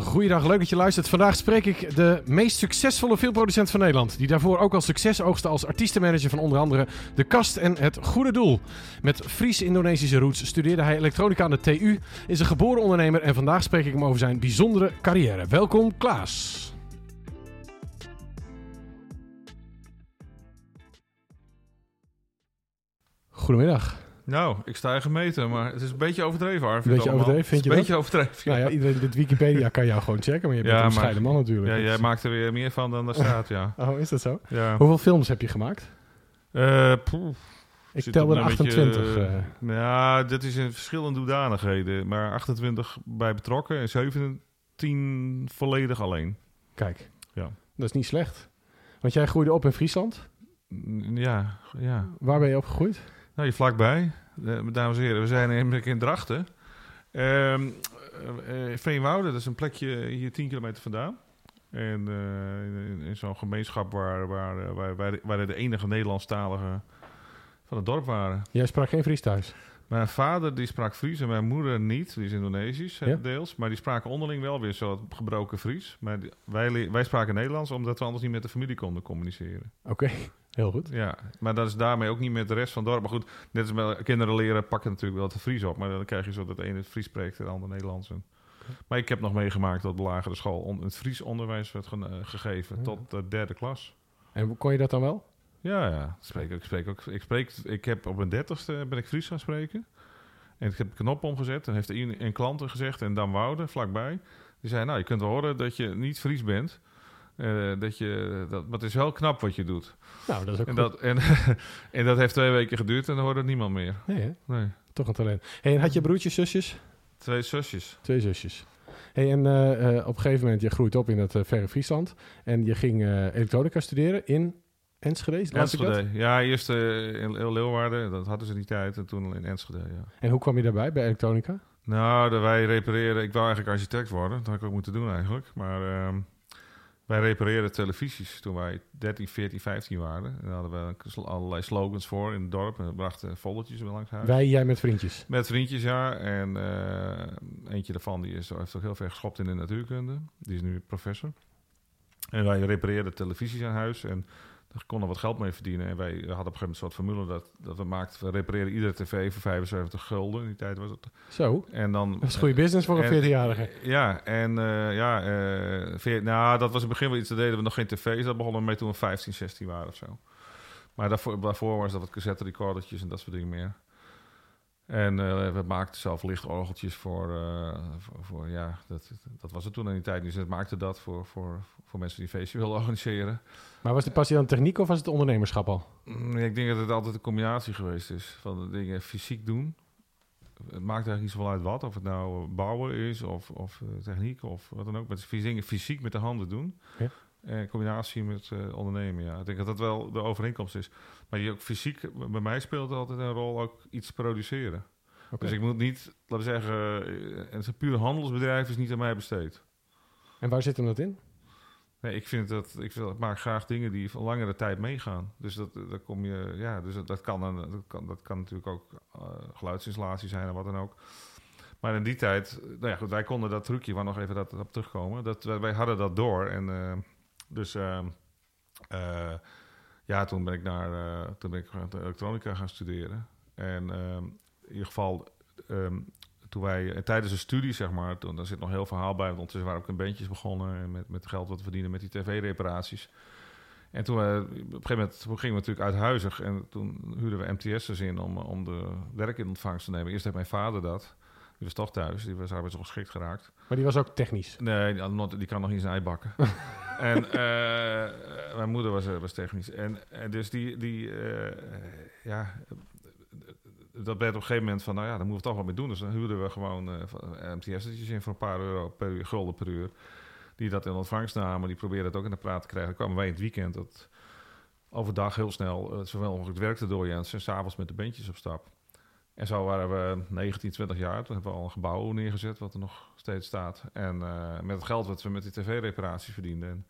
Goeiedag, leuk dat je luistert. Vandaag spreek ik de meest succesvolle filmproducent van Nederland. Die daarvoor ook al succes oogste als artiestenmanager van onder andere De Kast en Het Goede Doel. Met Fries-Indonesische roots studeerde hij elektronica aan de TU, is een geboren ondernemer en vandaag spreek ik hem over zijn bijzondere carrière. Welkom Klaas. Goedemiddag. Nou, ik sta je gemeten, maar het is een beetje overdreven, Arvid. Een beetje allemaal. overdreven, vind je Een beetje overdreven. Nou ja, iedereen dit Wikipedia kan jou gewoon checken, maar je bent Ja, een bescheiden man natuurlijk. Ja, jij maakt er weer meer van dan er staat, ja. Oh, is dat zo? ja. Hoeveel films heb je gemaakt? Poeh, Ik zit tel er nummertje, 28. eh. Ja, dit is in verschillende hoedanigheden. Maar 28 bij betrokken en 17 volledig alleen. Kijk, Ja. dat is niet slecht. Want jij groeide op in Friesland. Ja, ja. Waar ben je opgegroeid? Nou, hier vlakbij. Dames en heren, we zijn in, in Drachten. Ehm eh, eh, Veenwouden, dat is een plekje hier 10 kilometer vandaan. En eh, in, in zo'n gemeenschap waar, waar, waar, waar, waar de enige Nederlandstaligen van het dorp waren. Jij sprak geen Fries thuis. Mijn vader die sprak Fries en mijn moeder niet. Die is Indonesisch Ja. deels. Maar die spraken onderling wel weer zo gebroken Fries. Maar die- wij, wij spraken Nederlands omdat we anders niet met de familie konden communiceren. Oké, heel goed. Ja, maar dat is daarmee ook niet met de rest van het dorp. Maar goed, net als met kinderen leren pakken natuurlijk wel het Fries op. Maar dan krijg je zo dat de ene het Fries spreekt en de ander Nederlands. En- Maar ik heb nog meegemaakt dat de lagere school het Fries onderwijs werd eh, gegeven Ja. tot de derde klas. En hoe- kon je dat dan wel? Ja, ja. Ik spreek, ook- ik spreek ook. Ik, spreek, ik heb op mijn dertigste ben ik Fries gaan spreken. En ik heb een knop omgezet. En heeft een, een klant gezegd, en Dan Woude, vlakbij. Die zei, nou, je kunt wel horen dat je niet Fries bent. Eh, dat je, dat, maar het is wel knap wat je doet. Nou, dat is ook En goed. dat, en, en dat heeft twee weken geduurd en dan hoorde niemand meer. Nee, hè? Nee. toch een talent. Hey, en had je broertjes, zusjes? Twee zusjes. Twee zusjes. Hey, en eh, eh, op een gegeven moment, je groeit op in dat verre Friesland. En je ging elektronica studeren in Enschede? Enschede. Ja, eerst in Leeuwarden, dat hadden ze die tijd. En toen in Enschede, ja. En hoe kwam je daarbij, bij elektronica? Nou, wij repareren... Ik wou eigenlijk architect worden. Dat had ik ook moeten doen eigenlijk. Maar ehm, wij repareerden televisies toen wij 13, 14, 15 waren. En daar hadden we allerlei slogans voor in het dorp. En we brachten foldertjes langs huis. Wij, jij met vriendjes. Met vriendjes, ja. En eh, eentje daarvan die is, heeft ook heel ver geschopt in de natuurkunde. Die is nu professor. En wij repareerden televisies aan huis. En daar konden we wat geld mee verdienen. En wij hadden op een gegeven moment een soort formule dat, dat we maakten. We repareerden iedere tv voor 75 gulden. In die tijd was het. Zo, En dan, dat is goede business voor een en- 14-jarige. Ja, en eh, ja, veer- nou, dat was in het begin wel iets. Daar deden we nog geen tv's. Dat begonnen we mee toen we 15, 16 waren of zo. Maar daarvoor, daarvoor was dat wat cassette recordertjes en dat soort dingen meer. En eh, we maakten zelf lichtorgeltjes voor, eh, voor, voor- ja, dat, dat was het toen in die tijd. Dus we maakten dat voor, voor, voor mensen die een feestje wilden organiseren. Maar was de passie dan techniek of was het ondernemerschap al? Mm, Ik denk dat het altijd een combinatie geweest is van de dingen fysiek doen. Het maakt eigenlijk niet zoveel uit wat, of het nou bouwen is of, of eh, techniek of wat dan ook. Met fys- dingen fysiek met de handen doen. Ja. En combinatie met eh, ondernemen, ja. Ik denk dat dat wel de overeenkomst is. Maar je ook fysiek, bij mij speelt altijd een rol ook iets produceren. Dus ik moet niet, laten we zeggen, eh, het is een puur handelsbedrijf is niet aan mij besteed. En waar zit hem dat in? Nee, ik vind dat ik, ik maak graag dingen die voor langere tijd meegaan. Dus dat, dat kom je, ja, dus dat, dat kan, een- dat kan, dat kan natuurlijk ook eh, geluidsinstallatie zijn en wat dan ook. Maar in die tijd, nou ja, goed, wij konden dat trucje, waar nog even dat op terugkomen, dat wij, wij hadden dat door en eh, dus ehm, eh, ja, toen ben ik naar, eh, toen ben ik elektronica gaan studeren en ehm, in ieder geval. ehm, toen wij eh, tijdens de studie, zeg maar, toen, daar zit nog heel verhaal bij. Want ondertussen waren ook een bandjes begonnen en met, met geld wat we verdienen met die tv-reparaties. En toen op een gegeven moment gingen we natuurlijk uithuizig en toen huurden we MTS'ers in om, om de werk in ontvangst te nemen. Eerst heeft mijn vader dat. Die was toch thuis, die was arbeidsongeschikt geraakt. Maar die was ook technisch. Nee, die, kan nog niet zijn ei bakken. en eh, mijn moeder was, eh, was technisch. En, en dus die, die eh, ja, dat werd op een gegeven moment van, nou ja, daar moeten we toch wat mee doen. Dus dan huurden we gewoon eh MTS'tjes in voor een paar euro per uur, gulden per uur. Die dat in ontvangst namen, die probeerden het ook in de praat te krijgen. Dan kwamen wij in het weekend dat overdag heel snel uh, zowel mogelijk het werk te dooien en s'avonds met de bandjes op stap. En zo waren we 19, 20 jaar. Toen hebben we al een gebouw neergezet, wat er nog steeds staat. En uh, met het geld wat we met die tv-reparaties verdienden. En,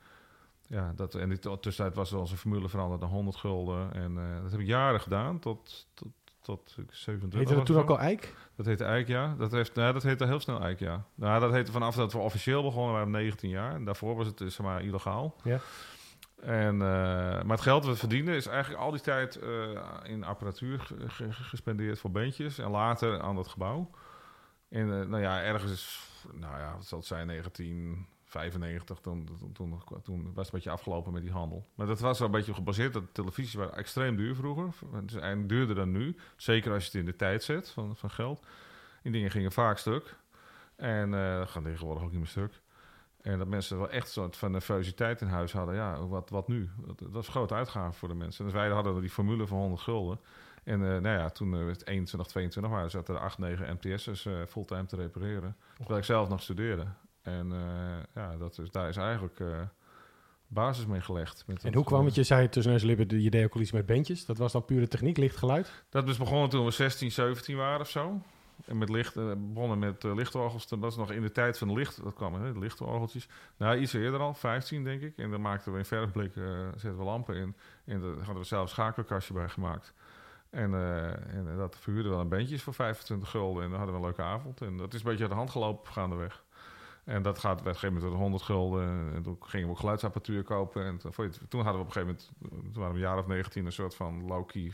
ja, dat, en de tussentijd was onze formule veranderd naar 100 gulden. En uh, dat heb ik jaren gedaan, tot, tot tot ik 27 Heette dat toen ook al Eik? Dat heette Eik, ja. Dat, heeft, nou, dat heette heel snel Eik, ja. Nou, dat heette vanaf dat we officieel begonnen, waren we 19 jaar. En daarvoor was het dus, zeg maar illegaal. Ja. En, eh, maar het geld dat we verdienden is eigenlijk al die tijd eh, in apparatuur ge- ge- gespendeerd voor beentjes. En later aan dat gebouw. En eh, nou ja, ergens is, nou ja, wat zal het zijn, 1995, toen, toen, toen, was het een beetje afgelopen met die handel. Maar dat was wel een beetje gebaseerd, dat televisies waren extreem duur vroeger. Duurder dan nu. Zeker als je het in de tijd zet van, van geld. Die dingen gingen vaak stuk. En dat gaan tegenwoordig ook niet meer stuk. En dat mensen wel echt een soort van nervositeit in huis hadden. Ja, wat, wat nu? Dat, dat was een grote uitgave voor de mensen. Dus wij hadden die formule van 100 gulden. En eh, nou ja, toen eh, het 21, 22 waren, zaten er 8, 9 MTS'ers fulltime te repareren. Terwijl ik zelf nog studeerde. En eh, ja, dat is, daar is eigenlijk basis mee gelegd. Met En hoe kwam het? Je zei tussen neus en lippen, je deed ook al iets met bandjes. Dat was dan pure techniek, licht geluid. Dat is begonnen toen we 16, 17 waren of zo. En met licht, eh, begonnen met eh, lichtorgels. Dat was nog in de tijd van licht. Dat kwam, hè, de lichtorgeltjes. Nou, iets eerder al, 15 denk ik. En dan maakten we in verfblik, eh zetten we lampen in. En daar hadden we zelf een schakelkastje bij gemaakt. En, en dat verhuurden we aan bandjes voor 25 gulden. En dan hadden we een leuke avond. En dat is een beetje uit de hand gelopen gaandeweg. En dat gaat op een gegeven moment tot 100 gulden. En toen gingen we ook geluidsapparatuur kopen. En toen, hadden we op een gegeven moment, toen waren we een jaar of 19, een soort van low-key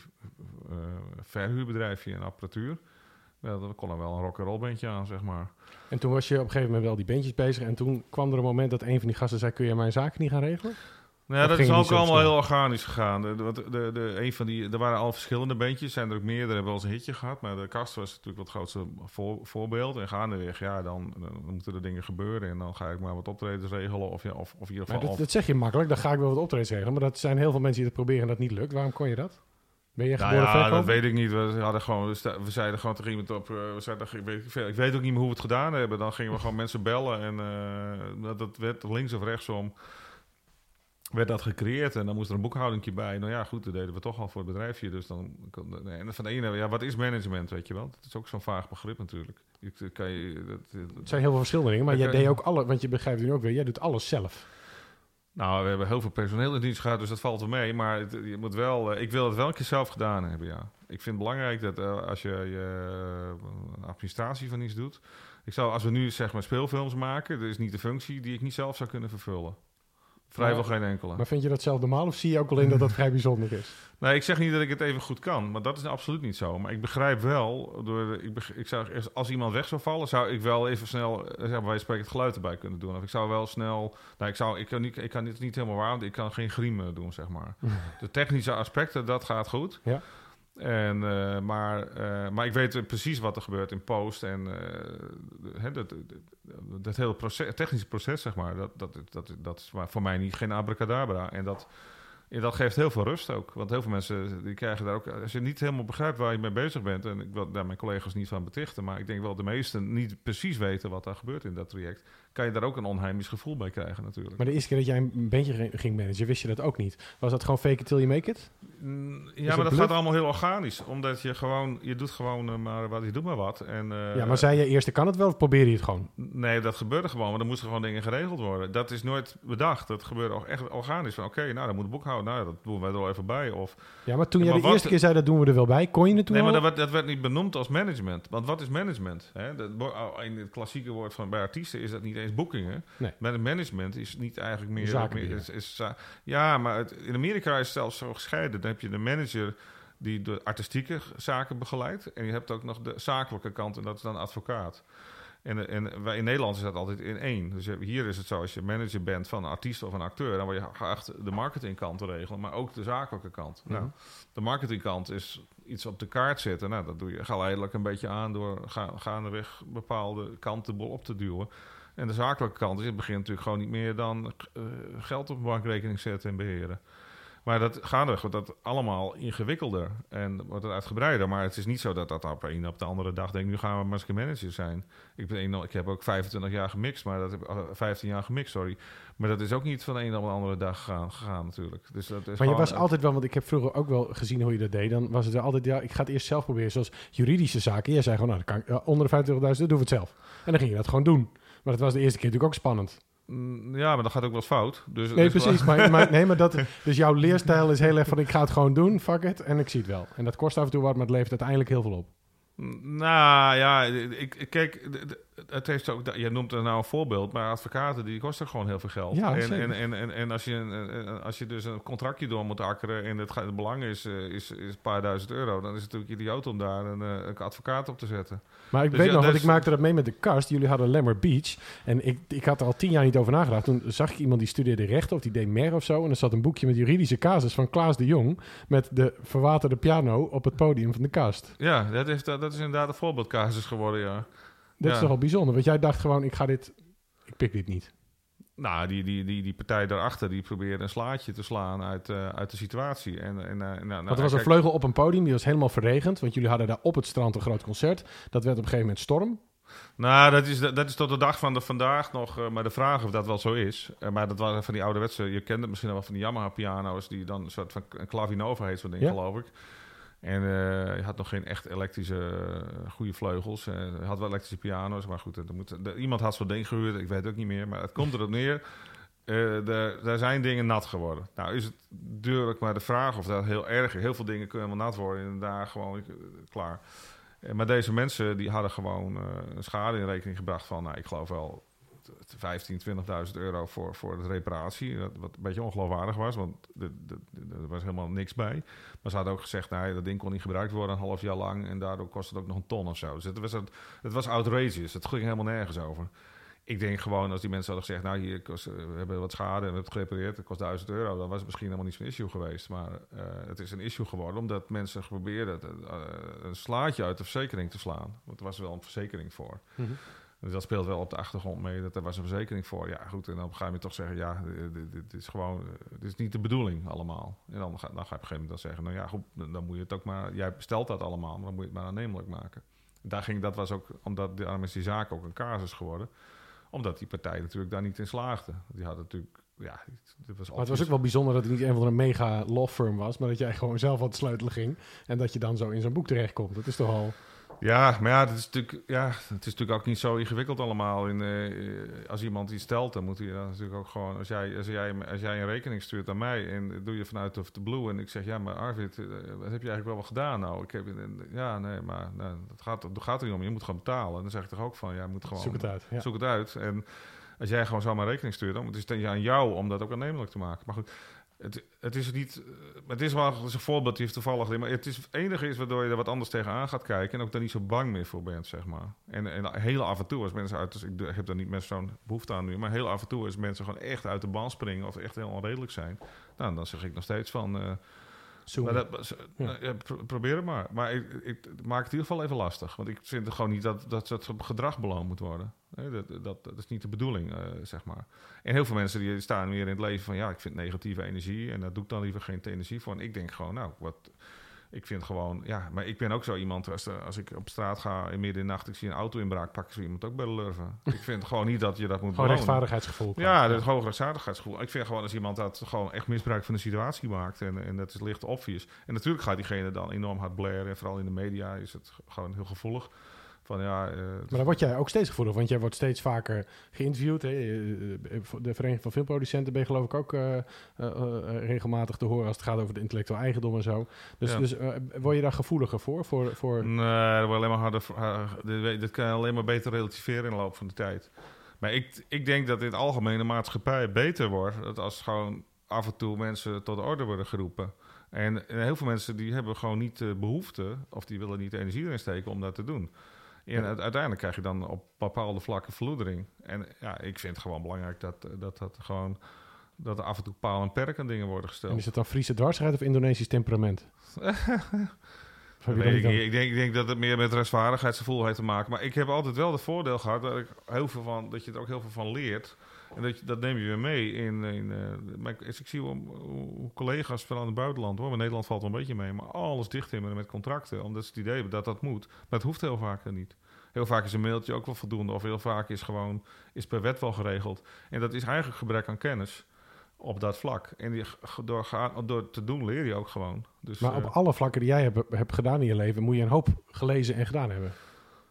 verhuurbedrijfje en apparatuur. Ja, dan kon er wel een rock'n'roll bandje aan, zeg maar. En toen was je op een gegeven moment wel die bandjes bezig. En toen kwam er een moment dat een van die gasten zei, kun je mijn zaken niet gaan regelen? Nou, ja, Dat dat is ook allemaal heel organisch gegaan. De, de, de, de- een van die, er waren al verschillende bandjes, zijn er ook meerdere, hebben wel eens een hitje gehad. Maar de kast was natuurlijk wat grootste voor, voorbeeld. En gaandeweg, ja, dan, dan moeten er dingen gebeuren. En dan ga ik maar wat optredens regelen. Of, ja, of, of in ieder geval... dat, dat zeg je makkelijk, dan ga ik wel wat optredens regelen. Maar dat zijn heel veel mensen die dat proberen en dat niet lukt. Waarom kon je dat? Ben je Nou geboren ja, dat weet ik niet. We, hadden gewoon, we zeiden gewoon tegen iemand op... eh, we zeiden, ik, weet, ik weet- ik weet ook niet meer hoe we het gedaan hebben. Dan gingen we gewoon mensen bellen. En eh, dat, dat werd links of rechtsom... werd dat gecreëerd. En dan moest er een boekhoudingje bij. Nou ja, goed, dat deden we toch al voor het bedrijfje. Dus dan... kon- nee, En van de ene... Ja, wat is management, weet je wel? Dat is ook zo'n vaag begrip natuurlijk. Ik, kan je, dat, dat- Het zijn heel veel verschillende dingen, maar jij deed ook alle, want je begrijpt nu ook weer, jij doet alles zelf. Nou, we hebben heel veel personeel in dienst gehad, dus dat valt wel mee. Maar je moet wel, eh, ik wil het wel een keer zelf gedaan hebben, ja. Ik vind het belangrijk dat eh, als je, een administratie van iets doet... Ik zou, als we nu zeg maar speelfilms maken, dat is niet de functie die ik niet zelf zou kunnen vervullen. Vrijwel geen enkele. Maar vind je dat zelf normaal of zie je ook alleen dat dat vrij bijzonder is? Nee, ik zeg niet dat ik het even goed kan, maar dat is absoluut niet zo. Maar ik begrijp wel, door, ik, ik zou, als iemand weg zou vallen, zou ik wel even snel, eh, zeg maar, wij spreken het geluid erbij kunnen doen. Of ik zou wel snel, nou, ik, zou, ik kan, niet, ik kan dit niet helemaal waar, want ik kan geen griem eh, doen, zeg maar. De technische aspecten, dat gaat goed. Ja. En, eh, maar, eh, maar ik weet eh, precies wat er gebeurt in post en dat, dat, dat hele proces, technische proces, zeg maar, dat, dat, dat, dat is voor mij niet geen abracadabra. En dat, en dat geeft heel veel rust ook. Want heel veel mensen die krijgen daar ook... Als je niet helemaal begrijpt waar je mee bezig bent... en ik wil daar mijn collega's niet van betichten... maar ik denk wel de meesten niet precies weten wat daar gebeurt in dat traject... kan je daar ook een onheimisch gevoel bij krijgen natuurlijk. Maar de eerste keer dat jij een bandje ging- managen, wist je dat ook niet. Was dat gewoon fake it till you make it? Mm, Ja, maar dat bluff? gaat allemaal heel organisch. Omdat je gewoon... Je doet gewoon eh, maar wat, je doet maar wat. En, eh, ja, maar zei je eerst, kan het wel, of probeer je het gewoon? Nee, dat gebeurde gewoon, maar er moesten gewoon dingen geregeld worden. Dat is nooit bedacht. Dat gebeurde ook echt organisch. Van oké, nou, dan moet boekhouden. Nou, dat doen wij er wel even bij. Of Ja, maar toen jij de wat- eerste keer zei, dat doen we er wel bij, kon je het toen Nee, maar dat werd, dat werd niet benoemd als management. Want wat is management? Hè? Dat, oh, in het klassieke woord van bij artiesten is dat niet eens boekingen. Nee. Met management is niet eigenlijk meer... Meer is, ja, maar het- in Amerika is het zelfs zo gescheiden. Dan heb je de manager die de artistieke zaken begeleidt. En je hebt ook nog de zakelijke kant en dat is dan advocaat. En, en wij in Nederland is dat altijd in één. Dus je- hier is het zo, als je manager bent van een artiest of een acteur... dan word je geacht de marketingkant te regelen, maar ook de zakelijke kant. Mhm. Nou, de marketingkant is iets op de kaart zetten. Nou, dat doe je geleidelijk een beetje aan door ga, gaandeweg bepaalde kanten op te duwen. En de zakelijke kant is, het begint natuurlijk gewoon niet meer dan eh, geld op een bankrekening zetten en beheren. Maar dat gaandeweg wordt dat allemaal ingewikkelder en wordt het uitgebreider. Maar het is niet zo dat dat op een op de andere dag denkt, nu gaan we een manager zijn. Ik, ben een, ik heb ook 25 jaar gemixt, maar dat heb eh, 15 jaar gemixt, sorry. Maar dat is ook niet van de een op de andere dag gegaan, gegaan natuurlijk. Dus dat is Maar je was altijd wel, want ik heb vroeger ook wel gezien hoe je dat deed. Dan was het altijd, ja, ik ga het eerst zelf proberen. Zoals juridische zaken. Jij zei gewoon, nou, dan kan ik, eh, onder de 25.000 doen we het zelf. En dan ging je dat gewoon doen. Maar dat was de eerste keer natuurlijk ook spannend. Mm, Ja, maar dat gaat ook wel eens fout. Dus, Nee, dus precies. Maar, maar, nee, maar dat, dus jouw leerstijl is heel erg van ik ga het gewoon doen, fuck it, en ik zie het wel. En dat kost af en toe wat, maar het levert uiteindelijk heel veel op. Nou ja, ik, kijk, het heeft ook, je noemt er nou een voorbeeld, maar advocaten die kosten gewoon heel veel geld. Ja, en, en, en, en, en als, je, als je dus een contractje door moet akkeren en het, het belang is, eh, is, is een paar duizend euro, dan is het natuurlijk idioot om daar een, eh, een advocaat op te zetten. Maar ik Dus weet ja, nog, want ik maakte dat mee met de kast. Jullie hadden Lemmer Beach. En ik, ik had er al tien jaar niet over nagedacht. Toen zag ik iemand die studeerde rechten of die deed mer of zo. En er zat een boekje met juridische casus van Klaas de Jong. Met de verwaterde piano op het podium van de kast. Ja, dat is, dat, dat is inderdaad een voorbeeldcasus geworden, ja. Dat is toch wel bijzonder. Want jij dacht gewoon, ik ga dit... Ik pik dit niet. Nou, die, die, die, die partij daarachter, die probeerde een slaatje te slaan uit, eh, uit de situatie. En, en, eh, nou, nou, Want er was een vleugel op een podium. Die was helemaal verregend. Want jullie hadden daar op het strand een groot concert. Dat werd op een gegeven moment storm. Nou, dat is, dat is tot de dag van de vandaag nog eh, maar de vraag of dat wel zo is. Maar dat waren van die ouderwetse, je kent het misschien wel van die Yamaha-piano's, die dan een soort van een Clavinova heet zo'n ding, Ja. geloof ik. En eh, je had nog geen echt elektrische eh, goede vleugels. Eh, je had wel elektrische piano's, maar goed, iemand had zo'n ding gehuurd, ik weet het ook niet meer. Maar het komt erop neer, eh er zijn dingen nat geworden. Nou is het duidelijk maar de vraag of dat heel erg is. Heel veel dingen kunnen helemaal nat worden en daar gewoon klaar. Eh, Maar deze mensen die hadden gewoon een schade in rekening gebracht van, nou, ik geloof wel 15, 20.000 euro voor, voor de reparatie. Wat, een beetje ongeloofwaardig was, want er- was helemaal niks bij. Maar ze hadden ook gezegd, nou, dat ding kon niet gebruikt worden een half jaar lang en daardoor kost het ook nog een ton of zo. Dus het was, het, was outrageous. Het ging helemaal nergens over. Ik denk gewoon, als die mensen hadden gezegd, nou, hier kost, eh, we hebben wat schade en we hebben het gerepareerd, het kost 1000 euro, dan was het misschien helemaal niet zo'n issue geweest. Maar eh, het is een issue geworden omdat mensen probeerden eh, een slaatje uit de verzekering te slaan. Want er was wel een verzekering voor. Dus dat speelt wel op de achtergrond mee, dat er was een verzekering voor. Ja, goed, en dan ga je toch zeggen, ja, dit, dit- is gewoon, eh, dit is niet de bedoeling allemaal. En dan ga, dan ga je op een gegeven moment dan zeggen, nou ja, goed, dan dan moet je het ook maar, jij bestelt dat allemaal, maar dan moet je het maar aannemelijk maken. Daar ging, dat was ook, omdat daarom is die zaak ook een casus geworden, omdat die partij natuurlijk daar niet in slaagde. Die had natuurlijk, ja, dit was Maar het was ook wel bijzonder dat het niet een van een mega law firm was. Maar dat jij gewoon zelf aan het sleutelen ging. En dat je dan zo in zo'n boek terechtkomt. Dat is toch al... Ja, maar ja, het is natuurlijk, ja, het is natuurlijk ook niet zo ingewikkeld allemaal. In, eh, als iemand iets stelt, dan moet hij dan natuurlijk ook gewoon... Als jij, als, jij, als jij een rekening stuurt aan mij en doe je vanuit of the blue... en ik zeg, ja, maar Arvid, eh, wat heb je eigenlijk wel wat gedaan nou? Ik heb, ja, nee, maar nou, dat, gaat, dat gaat er niet om. Je moet gewoon betalen. En dan zeg ik toch ook van, ja, je moet gewoon... Zoek het uit. Ja. Zoek het uit. En als jij gewoon zomaar rekening stuurt, dan is het aan jou om dat ook aannemelijk te maken. Maar goed, het, het is niet. eh, Het is wel een voorbeeld, die heeft toevallig. Maar het, is, het enige is waardoor je er wat anders tegenaan gaat kijken. En ook daar niet zo bang meer voor bent, zeg maar. En, en heel af en toe, als mensen uit. Dus ik heb daar niet met zo'n behoefte aan nu. Maar heel af en toe, als mensen gewoon echt uit de band springen. of echt heel onredelijk zijn. Nou, dan zeg ik nog steeds van. eh, Zoom. maar dat, Ja. ja, pro- probeer het maar. Maar ik, ik maak het in ieder geval even lastig. Want ik vind gewoon niet dat, dat het gedrag beloond moet worden. Nee, dat, dat, dat is niet de bedoeling, eh, zeg maar. En heel veel mensen die staan weer in het leven van... ja, ik vind negatieve energie en daar doe ik dan liever geen energie voor. En ik denk gewoon, nou, wat... Ik vind gewoon, ja, maar ik ben ook zo iemand, als, er- als ik op straat ga in midden in de nacht, ik zie een auto-inbraak, pak ik zo iemand ook bij de lurven. ik vind gewoon niet dat je dat moet Gewoon belonen. rechtvaardigheidsgevoel. Ja, dat hoge rechtvaardigheidsgevoel. Ik vind gewoon als iemand dat gewoon echt misbruik van de situatie maakt en, en dat is licht obvious. En natuurlijk gaat diegene dan enorm hard blaren en vooral in de media is het gewoon heel gevoelig. Van ja, eh, Maar dan word jij ook steeds gevoelig, want jij wordt steeds vaker geïnterviewd. Hè? Je- eh, De Vereniging van Filmproducenten ben je geloof ik ook eh, eh, eh, regelmatig te horen als het gaat over de intellectueel eigendom en zo. Dus, Ja. dus eh, word je daar gevoeliger voor? voor, voor... Nee, dat wordt alleen maar harder. dit, dit kan je alleen maar beter relativeren in de loop van de tijd. Maar ik, ik denk dat in het algemeen de maatschappij beter wordt. Dat als gewoon af en toe mensen tot de orde worden geroepen. En, en heel veel mensen die hebben gewoon niet de behoefte, of die willen niet de energie erin steken om dat te doen. En uiteindelijk krijg je dan op bepaalde vlakken verloedering. En ja, ik vind het gewoon belangrijk dat dat, dat gewoon dat er af en toe paal en perk aan dingen worden En gesteld. is het dan Friese dwarsheid of Indonesisch temperament? Heb je ik, ik, denk, ik denk dat het meer met rechtvaardigheidsgevoel heeft te maken. Maar ik heb altijd wel het voordeel gehad dat, ik heel veel van, dat je er ook heel veel van leert. En dat, je, dat neem je weer mee in. in maar ik, ik zie hoe, hoe collega's van het buitenland, hoor, maar Nederland valt wel een beetje mee, maar alles dichttimmeren met contracten. Omdat ze het idee hebben dat dat moet. Maar het hoeft heel vaak niet. Heel vaak is een mailtje ook wel voldoende, of heel vaak is gewoon is per wet wel geregeld. En dat is eigenlijk gebrek aan kennis op dat vlak. En die, door, gaan, door te doen leer je ook gewoon. Dus, Maar eh, op alle vlakken die jij hebt, hebt gedaan in je leven, moet je een hoop gelezen en gedaan hebben.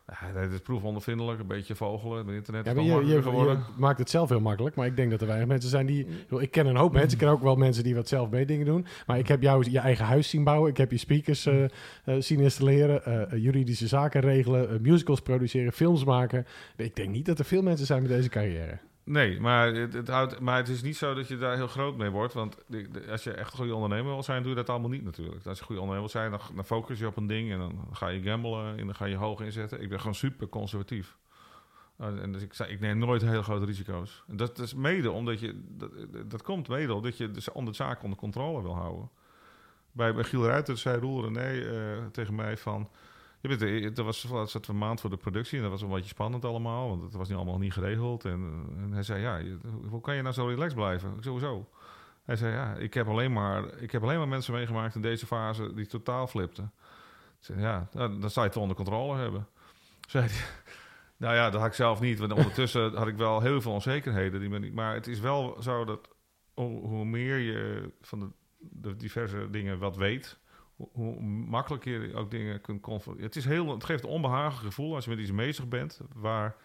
Ja, het is proefondervindelijk, een beetje vogelen. Het internet Ja, is maar je, maakt het zelf heel makkelijk, maar ik denk dat er weinig mensen zijn die... ik bedoel, Ik ken een hoop mensen, ik ken ook wel mensen die wat zelf mee dingen doen. Maar ik heb jou je eigen huis zien bouwen, ik heb je speakers eh, eh, zien installeren, eh, eh, juridische zaken regelen, eh, musicals produceren, films maken. Ik denk niet dat er veel mensen zijn met deze carrière. Nee, maar het, het houdt, maar het is niet zo dat je daar heel groot mee wordt. Want als je echt een goede ondernemer wil zijn, doe je dat allemaal niet natuurlijk. Als je een goede ondernemer wil zijn, dan, dan focus je op een ding en dan ga je gamblen en dan ga je hoog inzetten. Ik ben gewoon super conservatief. En dus ik, neem nooit hele grote risico's. Dat is mede omdat je, dat, komt mede omdat je dus de zaak onder controle wil houden. Bij, bij Giel Ruiter zei Roel René eh, tegen mij van... Je weet, eh, het was, het zat een maand voor de productie en dat was een beetje spannend allemaal, want het was niet allemaal niet geregeld. En, en hij zei, ja, hoe kan je nou zo relaxed blijven? Ik Sowieso. Hij zei, ja, ik heb alleen maar, ik heb alleen maar mensen meegemaakt in deze fase die totaal flipten. Ik ja, nou, dan zou je het onder controle hebben. Zei nou ja, dat had ik zelf niet, want ondertussen had ik wel heel veel onzekerheden. Die niet, maar het is wel zo dat hoe, meer je van de diverse dingen wat weet, hoe, makkelijker je ook dingen kunt confronteren. Het, is heel, het geeft een onbehaaglijk gevoel als je met iets bezig bent waar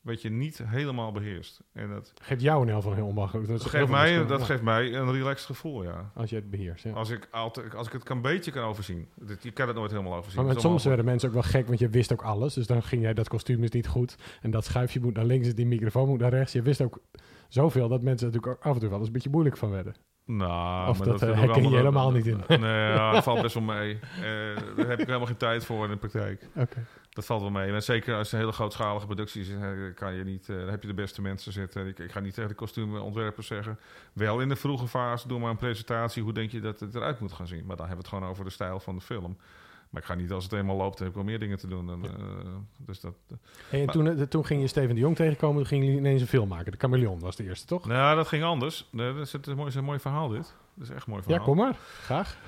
wat je niet helemaal beheerst. En dat, Geeft jou een heel van heel onmakkelijk. dat, geeft, mij, dat geeft mij een relaxed gevoel, ja. Als je het beheerst, ja. Als ik, altijd, als ik het een beetje kan overzien. Dit- Je kan het nooit helemaal overzien. Maar soms werden mensen ook wel gek, want je wist ook alles. Dus dan ging jij, dat kostuum is niet goed. En dat schuifje moet naar links, die microfoon moet naar rechts. Je wist ook zoveel dat mensen natuurlijk ook af en toe wel eens een beetje moeilijk van werden. Nou, Of maar dat, eh, ik herken je helemaal niet in. Nee, ja, dat valt best wel mee. Eh, daar heb ik helemaal geen tijd voor in de praktijk. Oké. Dat valt wel mee. En zeker als het een hele grootschalige productie is, eh, kan je niet, eh, dan heb je de beste mensen zitten. Ik, ik ga niet tegen de kostuumontwerpers zeggen. Wel in de vroege fase, doe maar een presentatie. Hoe denk je dat het eruit moet gaan zien? Maar dan hebben we het gewoon over de stijl van de film. Maar ik ga niet als het eenmaal loopt, heb ik wel meer dingen te doen. Dan, eh, dus dat, Hey, en Maar- toen, eh, toen ging je Steven de Jong tegenkomen. Toen gingen jullie ineens een film maken. De Chameleon was de eerste, toch? nou, dat ging anders. Nee, dat is, het is een mooi, is een mooi verhaal dit. Dat is echt een mooi verhaal. Ja, kom maar. Graag.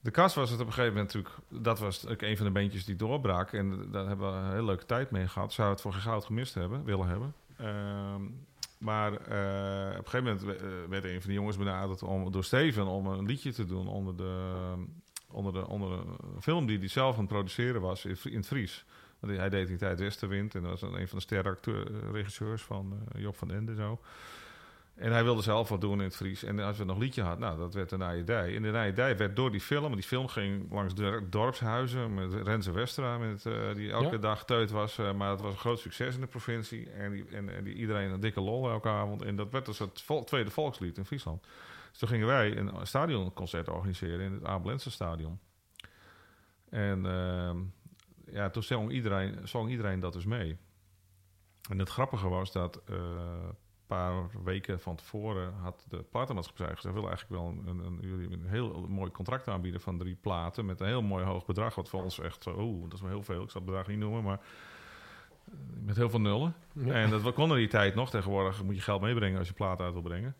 De kast was het op een gegeven moment natuurlijk... Dat was ook een van de beentjes die doorbrak. En daar hebben we een hele leuke tijd mee gehad. Zou het voor geen goud gemist hebben, willen hebben. Ehm, maar eh, op een gegeven moment we- eh, werd een van de jongens benaderd om, door Steven... om een liedje te doen onder de, onder de, onder de film die hij zelf aan het produceren was in, in het Fries. Want hij deed die tijd Westerwind. En dat was een van de sterrenregisseurs van eh, Job van Ende zo. En hij wilde zelf wat doen in het Fries. En als we nog een liedje hadden, nou, dat werd de Nijedij. En de Nijedij werd door die film, die film ging langs de dorpshuizen met Renze Westra, met, eh, die elke Ja. dag teut was. eh, maar het was een groot succes in de provincie. En, die, en, en die, iedereen een dikke lol elke avond. En dat werd dus het vol- tweede volkslied in Friesland. Dus toen gingen wij een stadionconcert organiseren in het Abelense stadion. En ehm, ja, toen zong iedereen, zong iedereen dat dus mee. En het grappige was dat eh, een paar weken van tevoren had de platenmaatschappij gezegd... we willen eigenlijk wel een, een, een, jullie een heel mooi contract aanbieden van drie platen... met een heel mooi hoog bedrag, wat voor ons echt zo... Oeh, dat is wel heel veel, ik zal het bedrag niet noemen, maar... eh, Met heel veel nullen. Ja. En dat we konden die tijd nog. Tegenwoordig moet je geld meebrengen als je platen uit wil brengen.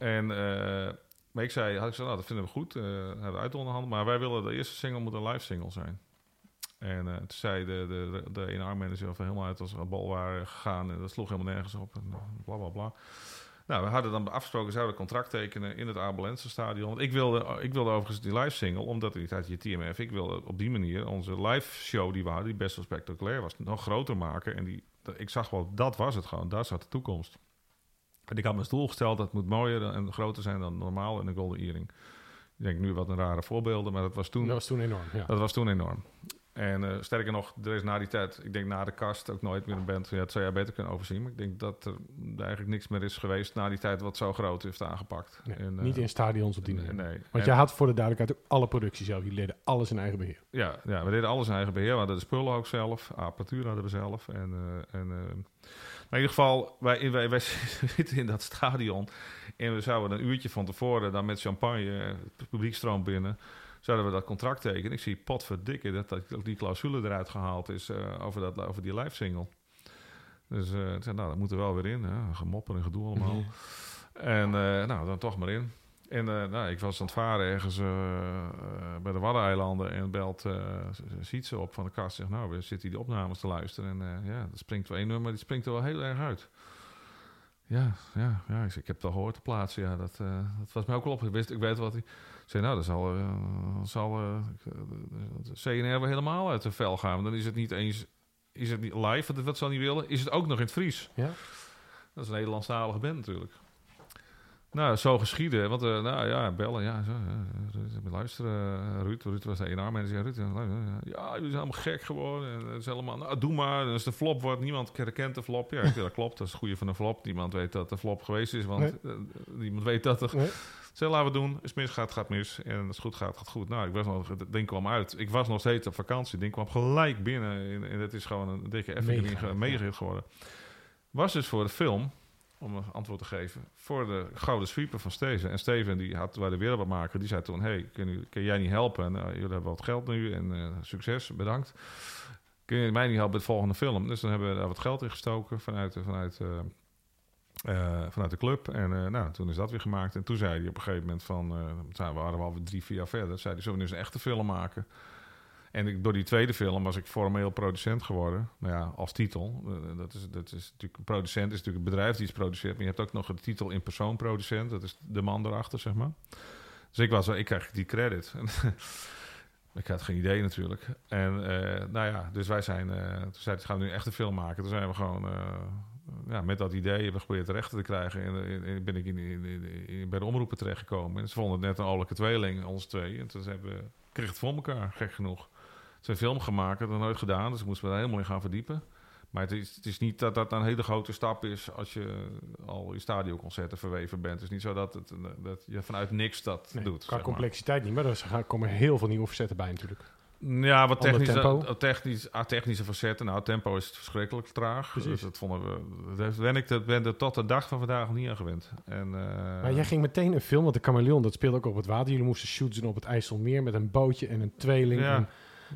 En, eh, maar ik zei, had ik gezegd, nou, dat vinden we goed. eh hebben we uit onderhandeld. Maar wij willen de eerste single moet een live single zijn. En eh, toen zei de, de, de, de ene armmanager of helemaal uit als een bal waren gegaan. En dat sloeg helemaal nergens op. En eh, bla bla bla. Nou, we hadden dan afgesproken, zouden we contract tekenen in het Abelense stadion. Want ik wilde, ik wilde overigens die live single, omdat die tijd je TMF, ik wilde op die manier onze live show die we hadden, die best wel spectaculair was, nog groter maken. En die, ik zag wel, dat was het gewoon, daar zat de toekomst. En ik had mijn stoel gesteld, dat moet mooier en groter zijn dan normaal in een Golden Earring. Ik denk nu wat een rare voorbeelden, maar dat was toen Dat was toen enorm, ja. dat was toen enorm. En eh, sterker nog, er is na die tijd, ik denk na de kast ook nooit meer een band. Ja, dat zou jij beter kunnen overzien. Maar ik denk dat er eigenlijk niks meer is geweest na die tijd wat zo groot heeft aangepakt. Nee, En, eh, niet in stadions op die manier. nee. Want En- jij had voor de duidelijkheid ook alle producties zelf. Jullie deden alles in eigen beheer. ja, ja, we deden alles in eigen beheer. We hadden de spullen ook zelf. Apparatuur hadden we zelf. En, eh, en, maar in ieder geval, wij, wij, wij zitten in dat stadion. En we zouden een uurtje van tevoren dan met champagne, eh, het publiekstroom binnen, zouden we dat contract tekenen. Ik zie potverdikke dat, dat die clausule eruit gehaald is eh, over, dat, over die live single. Dus zei, nou, dat moet er wel weer in. Hè. Gemopper en gedoe allemaal. Mhm. En nou, dan toch maar in. En eh, nou, ik was aan het varen ergens eh, eh, bij de Waddeneilanden en belt eh ziet ze op van de kast. Zegt, nou, we zitten die opnames te luisteren. En ja, er springt wel één nummer, die springt er wel heel erg uit. Ja, ja, ja. Ik, zeg, ik heb het al gehoord te plaatsen. Ja, dat, dat was mij ook wel op. Ik, wist, ik weet wat hij... Ik zei, nou, dan zal, zal de CNR wel helemaal uit de vel gaan. Dan is het niet eens is het niet live, wat, ze al niet willen, is het ook nog in het Fries. Ja. Dat is een Nederlandstalige band natuurlijk. Nou, zo geschieden. Want, uh, nou ja, bellen, ja, zo, ja, luisteren, uh, Ruud, Ruud was de ENR manager, Ruud, ja, ja, jullie zijn allemaal gek geworden. En het is helemaal, nou, doe maar. En als de flop wordt, niemand herkent de flop. Ja, dat klopt, dat is het goede van een flop. Niemand weet dat de flop geweest is, want nee. uh, niemand weet dat er... Nee. Laten we doen. Als mis gaat, gaat mis. En als het goed gaat, gaat goed. Nou, ik was nog, het ding kwam uit. Ik was nog steeds op vakantie. Het ding kwam gelijk binnen. En, en het is gewoon een dikke effing mega geworden. Was dus voor de film om een antwoord te geven, voor de gouden sweeper van Steven. En Steven, die had, waar de wereldmaker, die zei toen... hey, kun, jij niet helpen? Nou, jullie hebben wat geld nu en uh, succes, bedankt. Kun je mij niet helpen met de volgende film? Dus dan hebben we daar wat geld in gestoken vanuit, vanuit, uh, uh, vanuit de club. En nou, toen is dat weer gemaakt. En toen zei hij op een gegeven moment van... we waren alweer drie, vier jaar verder. zei hij, zullen we nu eens een echte film maken? En door die tweede film was ik formeel producent geworden. Nou ja, als titel. Uh, dat, is, dat is natuurlijk producent, is natuurlijk een bedrijf die iets produceert. Maar je hebt ook nog de titel in persoon producent. Dat is de man erachter, zeg maar. Dus ik was ik krijg die credit. ik had geen idee natuurlijk. En uh, nou ja, dus wij zijn, uh, toen zei gaan we nu echt een film maken. Toen zijn we gewoon ja, met dat idee hebben we geprobeerd rechten te krijgen. En, en ben ik in, in, bij de omroepen terechtgekomen. En ze vonden het net een oorlijke tweeling, ons twee. En toen hebben we, kreeg het voor elkaar, gek genoeg zijn film gemaakt, dat nooit gedaan. Dus ik moest me daar helemaal in gaan verdiepen. Maar het is, het is niet dat dat een hele grote stap is als je al in stadionconcerten verweven bent. Het is niet zo dat, het, dat je vanuit niks dat nee, doet. Qua complexiteit niet, maar er komen heel veel nieuwe facetten bij natuurlijk. Ja, wat technische, technisch, technische facetten. Nou, tempo is verschrikkelijk traag. Precies. Dus dat vonden we. Dat ben ik dat ben er tot de dag van vandaag nog niet aan gewend. En, uh, maar jij ging meteen een film, want de Chameleon, dat speelde ook op het water. Jullie moesten shoots doen op het IJsselmeer met een bootje en een tweeling. Ja. En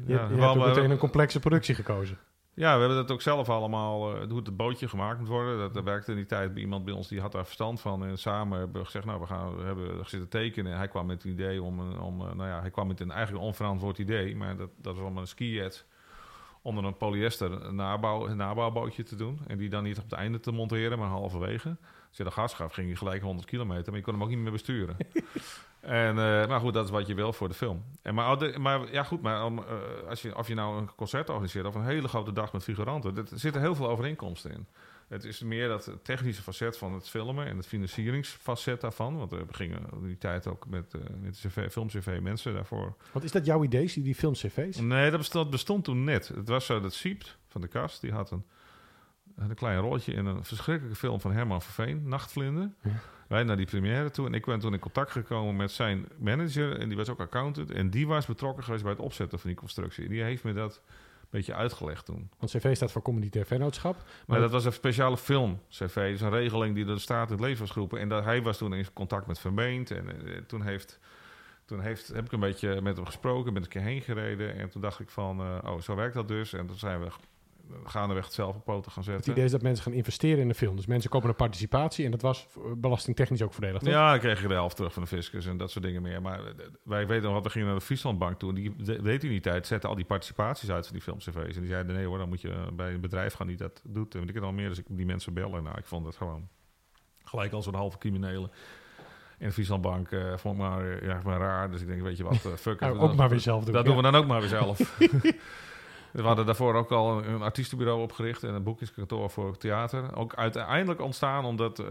je, ja, je hebt meteen een complexe productie gekozen. Ja, we hebben dat ook zelf allemaal, uh, hoe het bootje gemaakt moet worden. Dat, dat werkte in die tijd iemand bij ons die had daar verstand van. En samen hebben we gezegd, nou, we, gaan, we hebben zitten tekenen. En hij kwam met het idee om, om uh, nou ja, hij kwam met een eigenlijk onverantwoord idee. Maar dat, dat was om een skijet onder een polyester nabouw, een nabouwbootje te doen. En die dan niet op het einde te monteren, maar halverwege. Als je de gas gaf, ging je gelijk 100 kilometer. Maar je kon hem ook niet meer besturen. En, uh, maar goed, dat is wat je wil voor de film. En maar, maar ja, goed, maar uh, als je, of je nou een concert organiseert of een hele grote dag met figuranten, er zitten heel veel overeenkomsten in. Het is meer dat technische facet van het filmen en het financieringsfacet daarvan. Want we gingen in die tijd ook met, uh, met CV, film-CV mensen daarvoor. Wat is dat jouw idee, die, film-CV's? Nee, dat bestond, bestond, toen net. Het was zo dat Siept van de kast, die had een, een klein rolletje in een verschrikkelijke film van Herman Verveen, Nachtvlinder. Ja wij naar die première toe. En ik ben toen in contact gekomen met zijn manager. En die was ook accountant. En die was betrokken geweest bij het opzetten van die constructie. En die heeft me dat een beetje uitgelegd toen. Want CV staat voor Communitair Vennootschap. Maar, maar dat was een speciale film, CV. Dus een regeling die de staat in het leven was geroepen. En dat, hij was toen in contact met Vermeend. En, en toen heeft... Toen heeft, heb ik een beetje met hem gesproken, ben ik een keer heen gereden. En toen dacht ik van, uh, oh, zo werkt dat dus. En toen zijn we gaandeweg het zelf op poten gaan zetten. Het idee is dat mensen gaan investeren in de film. Dus mensen kopen een participatie en dat was belastingtechnisch ook voordelig, toch? Ja, dan kreeg je de helft terug van de fiscus en dat soort dingen meer. Maar eh, wij weten nog wat, we gingen naar de Frieslandbank toe en die deed in die tijd, zetten al die participaties uit van die filmcv's. En die zeiden, nee hoor, dan moet je bij een bedrijf gaan die dat doet. En ik het al meer, dus ik die mensen bellen. Nou, ik vond dat gewoon gelijk als een halve criminelen. In de Frieslandbank uh, vond ik maar, ja, maar raar. Dus ik denk, weet je wat, uh, fuck nou, ook maar weer zelf doen. Dat doen we dan ook maar weer zelf. We hadden daarvoor ook al een, artiestenbureau opgericht en een boekingskantoor voor theater. Ook uiteindelijk ontstaan, omdat, uh,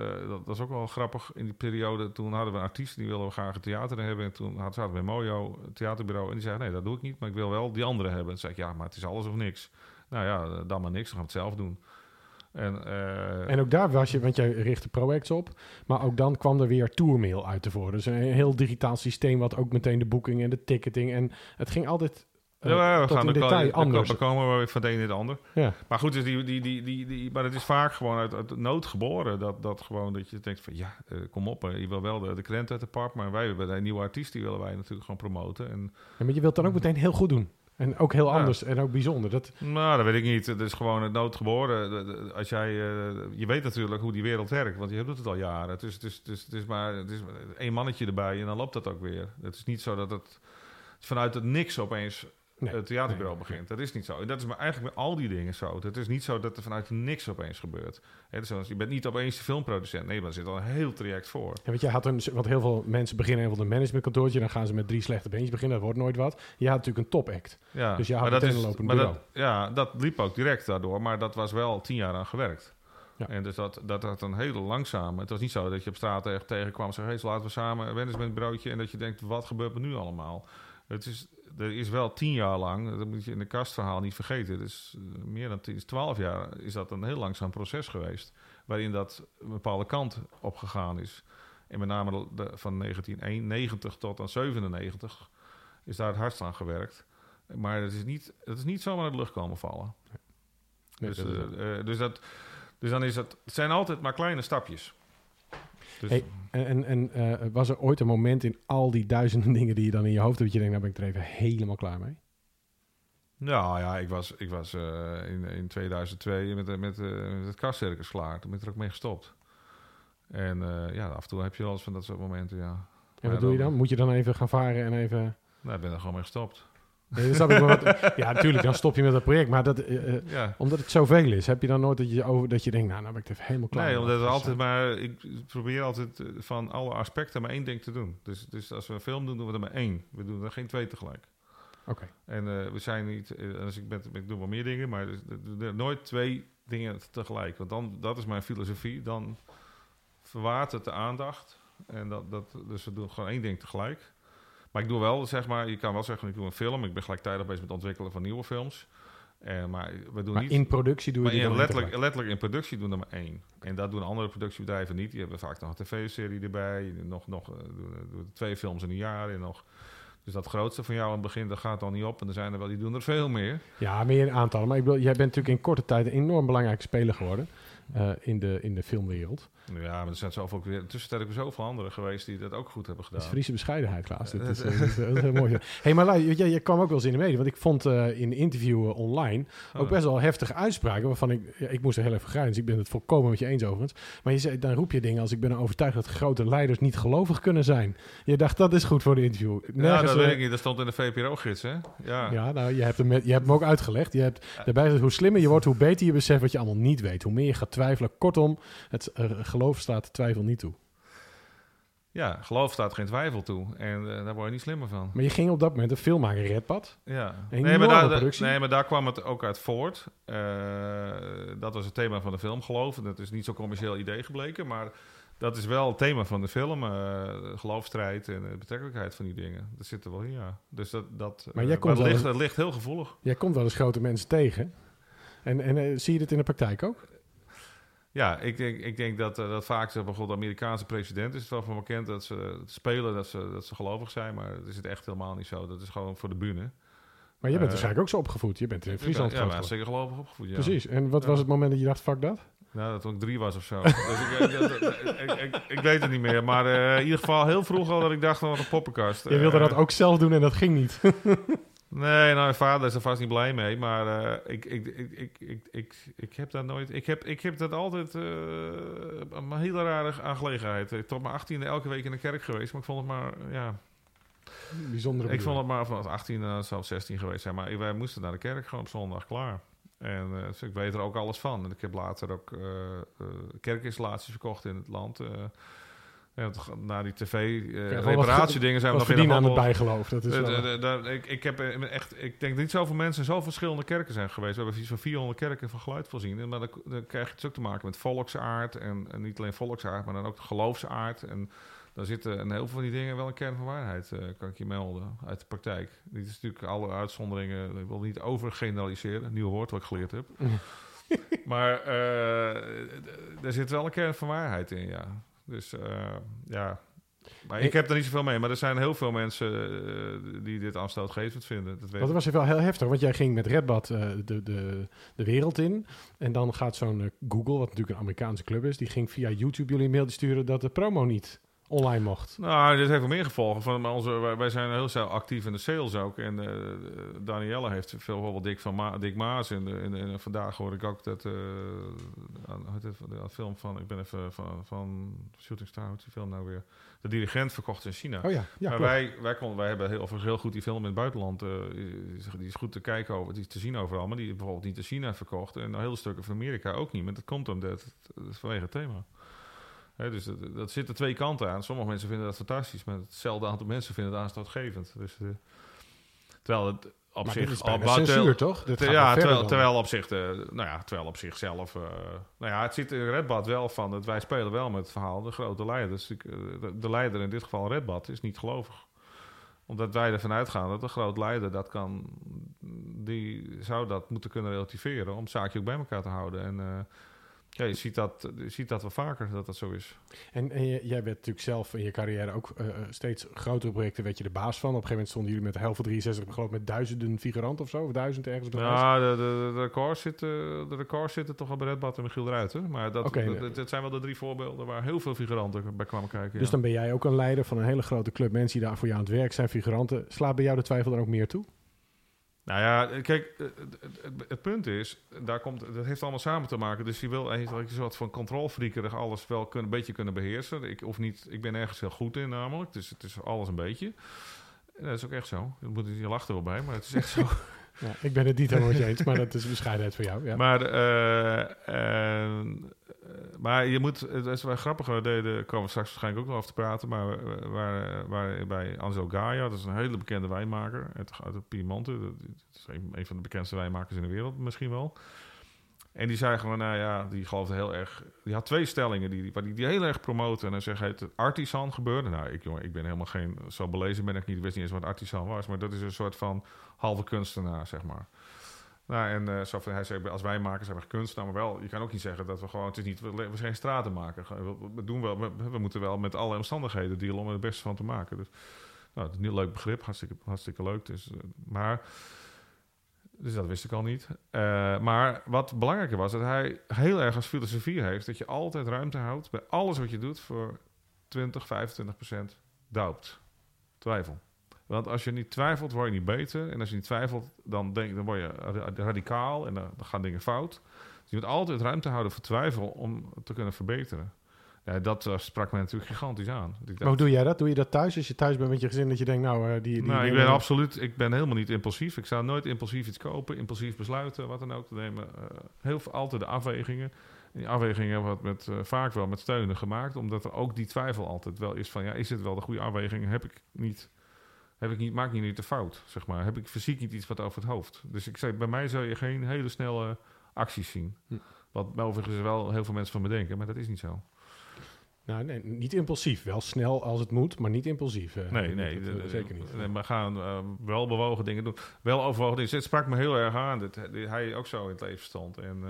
dat, is ook wel grappig, in die periode, toen hadden we een artiest, die wilden graag een theater hebben. En toen hadden we bij Mojo, een theaterbureau, en die zei, nee, dat doe ik niet, maar ik wil wel die andere hebben. En zei ik, ja, maar het is alles of niks. Nou ja, dan maar niks, dan gaan we het zelf doen. En, uh, en ook daar was je, want jij richtte projects op, maar ook dan kwam er weer tourmail uit te voren. Dus een heel digitaal systeem wat ook meteen de boeking en de ticketing en het ging altijd ja, we gaan in detail anders. We komen we van de een in het ander. Ja. Maar goed, dus die, die, die, die, die, maar het is vaak gewoon uit, uit nood geboren. Dat, dat gewoon dat je denkt van ja, uh, kom op. Uh, je wil wel de, de krent uit de park. Maar wij hebben een nieuwe artiest, die willen wij natuurlijk gewoon promoten. En, ja, maar je wilt dan ook meteen heel goed doen. En ook heel anders en ook bijzonder. Dat... Nou, dat weet ik niet. Het is gewoon het nood geboren. Als jij, uh, je weet natuurlijk hoe die wereld werkt, want je doet het al jaren. Het is, het is, het is, het is maar het is één mannetje erbij en dan loopt dat ook weer. Het is niet zo dat het vanuit het niks opeens Nee. het theaterbureau Nee, begint. Dat is niet zo. En dat is maar eigenlijk met al die dingen zo. Het is niet zo dat er vanuit niks opeens gebeurt. Hè, dus zoals- je bent niet opeens de filmproducent. Nee, maar er zit al een heel traject voor. Ja, want, je had een, want heel veel mensen beginnen even een managementkantoortje. Dan gaan ze met drie slechte beentjes beginnen. Dat wordt nooit wat. Je had natuurlijk een topact. Ja, Dus je had maar dat meteen is- een lopend maar bureau. dat, Ja, dat liep ook direct daardoor. Maar dat was wel tien jaar aan gewerkt. Ja. En dus dat, dat had een hele langzame... Het was niet zo dat je op straat tegen, tegenkwam en zei... Hey, laten we samen een managementbureautje... en dat je denkt, wat gebeurt er nu allemaal? Het is, er is wel tien jaar lang... dat moet je in de kastverhaal niet vergeten... dus eh, meer dan tien, twaalf jaar is dat een heel langzaam proces geweest... waarin dat een bepaalde kant op gegaan is. En met name de, de- van 1991 tot aan 97 is daar het hardst aan gewerkt. Maar het is niet, het is niet zomaar uit de lucht komen vallen. Nee, dus, dat eh, eh, dus, dat, dus dan is het, het zijn altijd maar kleine stapjes. Dus, Hey, En, en, eh, was er ooit een moment in al die duizenden dingen die je dan in je hoofd hebt... dat je denkt, nou ben ik er even helemaal klaar mee? Nou ja, ik was, ik was eh, in, in 2002 met, eh, met, eh, met het kastcircus klaar. Toen ben ik er ook mee gestopt. En eh, ja, af en toe heb je wel eens van dat soort momenten, ja. En wat doe je dan? Moet je dan even gaan varen en even... Nou, ik ben er gewoon mee gestopt. Nee, dat snap ik maar wat- ja, natuurlijk, dan stop je met dat project. Maar dat, eh, eh, Ja. omdat het zoveel is, heb je dan nooit dat je, over, dat je denkt... nou, nou ben ik er even helemaal klaar Nee, omdat het altijd maar... Ik probeer altijd eh, van alle aspecten maar één ding te doen. Dus, dus als we een film doen, doen we er maar één. We doen er geen twee tegelijk. Oké. En we zijn niet... als ik, ben, ik doe wel meer dingen, maar dus, nooit twee dingen tegelijk. Want dan, dat is mijn filosofie. Dan verwaart het de aandacht. En dat, dat, dus we doen gewoon één ding tegelijk. Maar ik doe wel, zeg maar... Je kan wel zeggen, ik doe een film. Ik ben gelijktijdig bezig met het ontwikkelen van nieuwe films. Eh, maar we doen Maar niet... in productie doe je Maar die in letterlijk, letterlijk in productie doen er maar één. En dat doen andere productiebedrijven niet. Die hebben vaak nog een tv-serie erbij. Nog, nog eh, doen, doen twee films in een jaar. En nog. Dus dat grootste van jou aan het begin, dat gaat dan niet op. En er zijn er wel, die doen er veel meer. Ja, meer in aantallen. Maar ik bedoel, jij bent natuurlijk in korte tijd een enorm belangrijke speler geworden... eh, in, de, in de filmwereld. Ja, maar er zijn zoveel ook weer. Tussentijd ook zoveel anderen geweest die dat ook goed hebben Dat gedaan. is Friese bescheidenheid, Klaas. Dit is, eh, dit is, dat is heel mooi. hey, maar weet je, je kwam ook wel eens in de media. Want ik vond eh, in een interview eh, online ook Oh. best wel heftige uitspraken. Waarvan ik, ja, ik moest er heel even grijnzen. Ik ben het volkomen met je eens overigens. Maar je zei, dan roep je dingen als ik ben er overtuigd dat grote leiders niet gelovig kunnen zijn. Je dacht, dat is goed voor de interview. Ja, Nergens, dat weet eh, ik niet. Dat stond in de VPRO-gids, hè? Ja. Ja, nou, je hebt, hem je hebt hem ook uitgelegd. Je hebt daarbij hoe slimmer je wordt, hoe beter je beseft wat je allemaal niet weet. Hoe meer je gaat twijfelen. Kortom, het eh, geloof staat twijfel niet toe. Ja, geloof staat geen twijfel toe. En eh, daar word je niet slimmer van. Maar je ging op dat moment een film maken, Redpad. Ja, nee maar, daar, productie. nee, maar daar kwam het ook uit voort. Eh, dat was het thema van de film, geloof. Dat is niet zo'n commercieel idee gebleken, maar dat is wel het thema van de film. eh geloofstrijd en de betrekkelijkheid van die dingen. Dat zit er wel in, ja. Dus dat, dat, Maar jij komt wel ligt, eens- ligt heel gevoelig. Jij komt wel eens grote mensen tegen. En, en zie je dit in de praktijk ook? Ja, ik denk, ik denk dat, eh, dat vaak, zeg, bijvoorbeeld de Amerikaanse president is het wel van bekend dat ze spelen, dat ze, dat ze gelovig zijn. Maar dat is het echt helemaal niet zo. Dat is gewoon voor de bühne. Maar je bent Eh, waarschijnlijk ook zo opgevoed. Je bent in Friesland ja, maar geworden. zeker gelovig opgevoed, ja. Precies. En wat Ja. was het moment dat je dacht, fuck dat? Nou, dat toen ik drie was of zo. dus ik, ik, ik, weet het niet meer. Maar eh, in ieder geval heel vroeg al dat ik dacht, oh, wat een poppenkast. Je wilde dat ook zelf doen en dat ging niet. Nee, nou, mijn vader is er vast niet blij mee. Maar eh, ik, ik, ik, ik, ik, ik, heb dat nooit... Ik heb, ik heb dat altijd... eh, een hele rare aangelegenheid. Ik tot mijn achttiende elke week in de kerk geweest. Maar ik vond het maar... Ja, Bijzondere ik vond het maar vanaf 18 uh, zou 16 geweest zijn. Maar wij moesten naar de kerk gewoon op zondag klaar. En eh, dus ik weet er ook alles van. En ik heb later ook eh, eh, kerkinstallaties verkocht in het land. Eh ja, na die Ja, tv-reparatiedingen zijn we nog in aan het bijgeloof. Dat is Eh, wel- eh, eh, daar- ik, ik, heb eh, echt, ik denk niet zoveel mensen zo verschillende kerken zijn geweest. We hebben iets van 400 kerken van geluid voorzien. Maar dan, dan krijg je het ook te maken met volksaard. En, en niet alleen volksaard, maar dan ook de geloofsaard. En daar zitten een heel veel van die dingen wel een kern van waarheid, eh, kan ik je melden, uit de praktijk. Dit is natuurlijk alle uitzonderingen. Ik wil niet overgeneraliseren, een nieuw woord wat ik geleerd heb. maar eh, d- er zit wel een kern van waarheid in, ja. Dus eh, ja. Maar ik heb er niet zoveel mee. Maar er zijn heel veel mensen eh, die dit aanstootgevend vinden. Dat weet Want dat was wel heel heftig, want jij ging met Redbad eh, de, de, de wereld in. En dan gaat zo'n Google, wat natuurlijk een Amerikaanse club is, die ging via YouTube jullie een mailtje sturen dat de promo niet online mocht. Nou, dit heeft wel meer gevolgen. Van maar onze, wij, wij zijn heel snel actief in de sales ook. En eh Danielle heeft veel bijvoorbeeld Dick, van Ma, Dick Maas. En, en, en vandaag hoor ik ook dat aan heet het, de film van, ik ben even van, van Shooting Star, hoe die film nou weer? De dirigent verkocht in China. Oh ja, ja maar wij, wij, konden, wij hebben heel, heel goed die film in het buitenland. eh, die is goed te kijken over, die is te zien overal. Maar die is bijvoorbeeld niet in China verkocht. En heel stukken van Amerika ook niet. Maar dat komt omdat vanwege het thema. Dus dat, dat zit er twee kanten aan. Sommige mensen vinden dat fantastisch. Maar hetzelfde aantal mensen vinden het aanstootgevend. Dus, eh, terwijl het op maar zich... al- censuur, toch? Dit Te- gaat ja, terwijl, terwijl op zich, de, nou ja, terwijl op zichzelf, eh, nou ja, het zit in Redbad wel van, het, wij spelen wel met het verhaal, de grote leider. Dus eh, de, de leider in dit geval Redbad is niet gelovig. Omdat wij ervan uitgaan dat de groot leider dat kan, die zou dat moeten kunnen relativeren om het zaakje ook bij elkaar te houden. En ja, je ziet dat, je ziet dat wel vaker, dat dat zo is. En, en jij werd natuurlijk zelf in je carrière ook eh, eh, steeds grotere projecten werd je de baas van. Op een gegeven moment stonden jullie met Helft 63, geloof ik, met duizenden figuranten of zo, of duizend ergens lijst. Ja, de, de, de, records zitten, de records zitten toch wel bij Redbad en Michiel Ruiter. Maar dat, dat, zijn wel de drie voorbeelden waar heel veel figuranten bij kwamen kijken. Dus ja. dan ben jij ook een leider van een hele grote club mensen die daar voor jou aan het werk zijn, figuranten. Slaat bij jou de twijfel dan ook meer toe? Nou ja, kijk, het, het- het- punt is, daar komt, dat heeft allemaal samen te maken. Dus je wil eigenlijk een soort van controlfreakerig alles wel kunnen, een beetje kunnen beheersen. Ik, of niet, ik ben ergens heel goed in namelijk, dus het is alles een beetje. En dat is ook echt zo. Je, moet, je lacht er wel bij, maar het is echt zo. Ja, ik ben het niet helemaal eens, maar dat is bescheidenheid voor jou. Ja. Maar, eh, en, eh, maar je moet, het is wel grappig, we deden, komen we straks waarschijnlijk ook nog over te praten, maar we waren, waren bij Angelo Gaia, dat is een hele bekende wijnmaker uit, uit Piemonte. Dat is een, van de bekendste wijnmakers in de wereld misschien wel. En die zei gewoon, nou ja, die geloofde heel erg... Die had twee stellingen die, waar die, die heel erg promoten. En dan hij, het artisan gebeurde. Nou, ik, jongen, ik ben helemaal geen... Zo belezen ben ik niet. Wist niet eens wat artisan was. Maar dat is een soort van halve kunstenaar, zeg maar. Nou, en eh, zo van, hij zei, als wij maken zijn we geen kunstenaar, maar wel, je kan ook niet zeggen dat we gewoon, het is niet, we, zijn geen stratenmaker. Gewoon, We, doen wel, we, we moeten wel met alle omstandigheden dealen om er het beste van te maken. Dus, nou, het is een leuk begrip, hartstikke, hartstikke leuk. Dus, eh, maar, dus dat wist ik al niet. Eh, maar wat belangrijker was, dat hij heel erg als filosofie heeft, dat je altijd ruimte houdt bij alles wat je doet voor 20, 25 procent doubt, twijfel. Want als je niet twijfelt, word je niet beter. En als je niet twijfelt, dan, denk, dan word je ra- radicaal en dan, dan gaan dingen fout. Dus je moet altijd ruimte houden voor twijfel om te kunnen verbeteren. Ja, dat eh, sprak mij natuurlijk gigantisch aan. Ik dacht, Maar hoe doe jij dat? Doe je dat thuis? Als je thuis bent met je gezin, dat je denkt, nou, eh, die... die nou, ik ben absoluut, ik ben helemaal niet impulsief. Ik zou nooit impulsief iets kopen, impulsief besluiten, wat dan ook te nemen. Eh, heel veel, altijd de afwegingen. En die afwegingen wordt met, eh, vaak wel met steunen gemaakt, omdat er ook die twijfel altijd wel is van, ja, is dit wel de goede afweging? Heb ik niet, heb ik niet, maak ik niet de fout, zeg maar. Heb ik fysiek niet iets wat over het hoofd? Dus ik zei, bij mij zou je geen hele snelle acties zien. Hm. Wat overigens wel heel veel mensen van me denken, maar dat is niet zo. Nou, nee, niet impulsief. Wel snel als het moet, maar niet impulsief. eh. Nee, nee, Dat, eh, zeker niet. nee, maar gaan eh, wel bewogen dingen doen. Wel overwogen dingen. Het sprak me heel erg aan dat hij- ook zo in het leven stond. En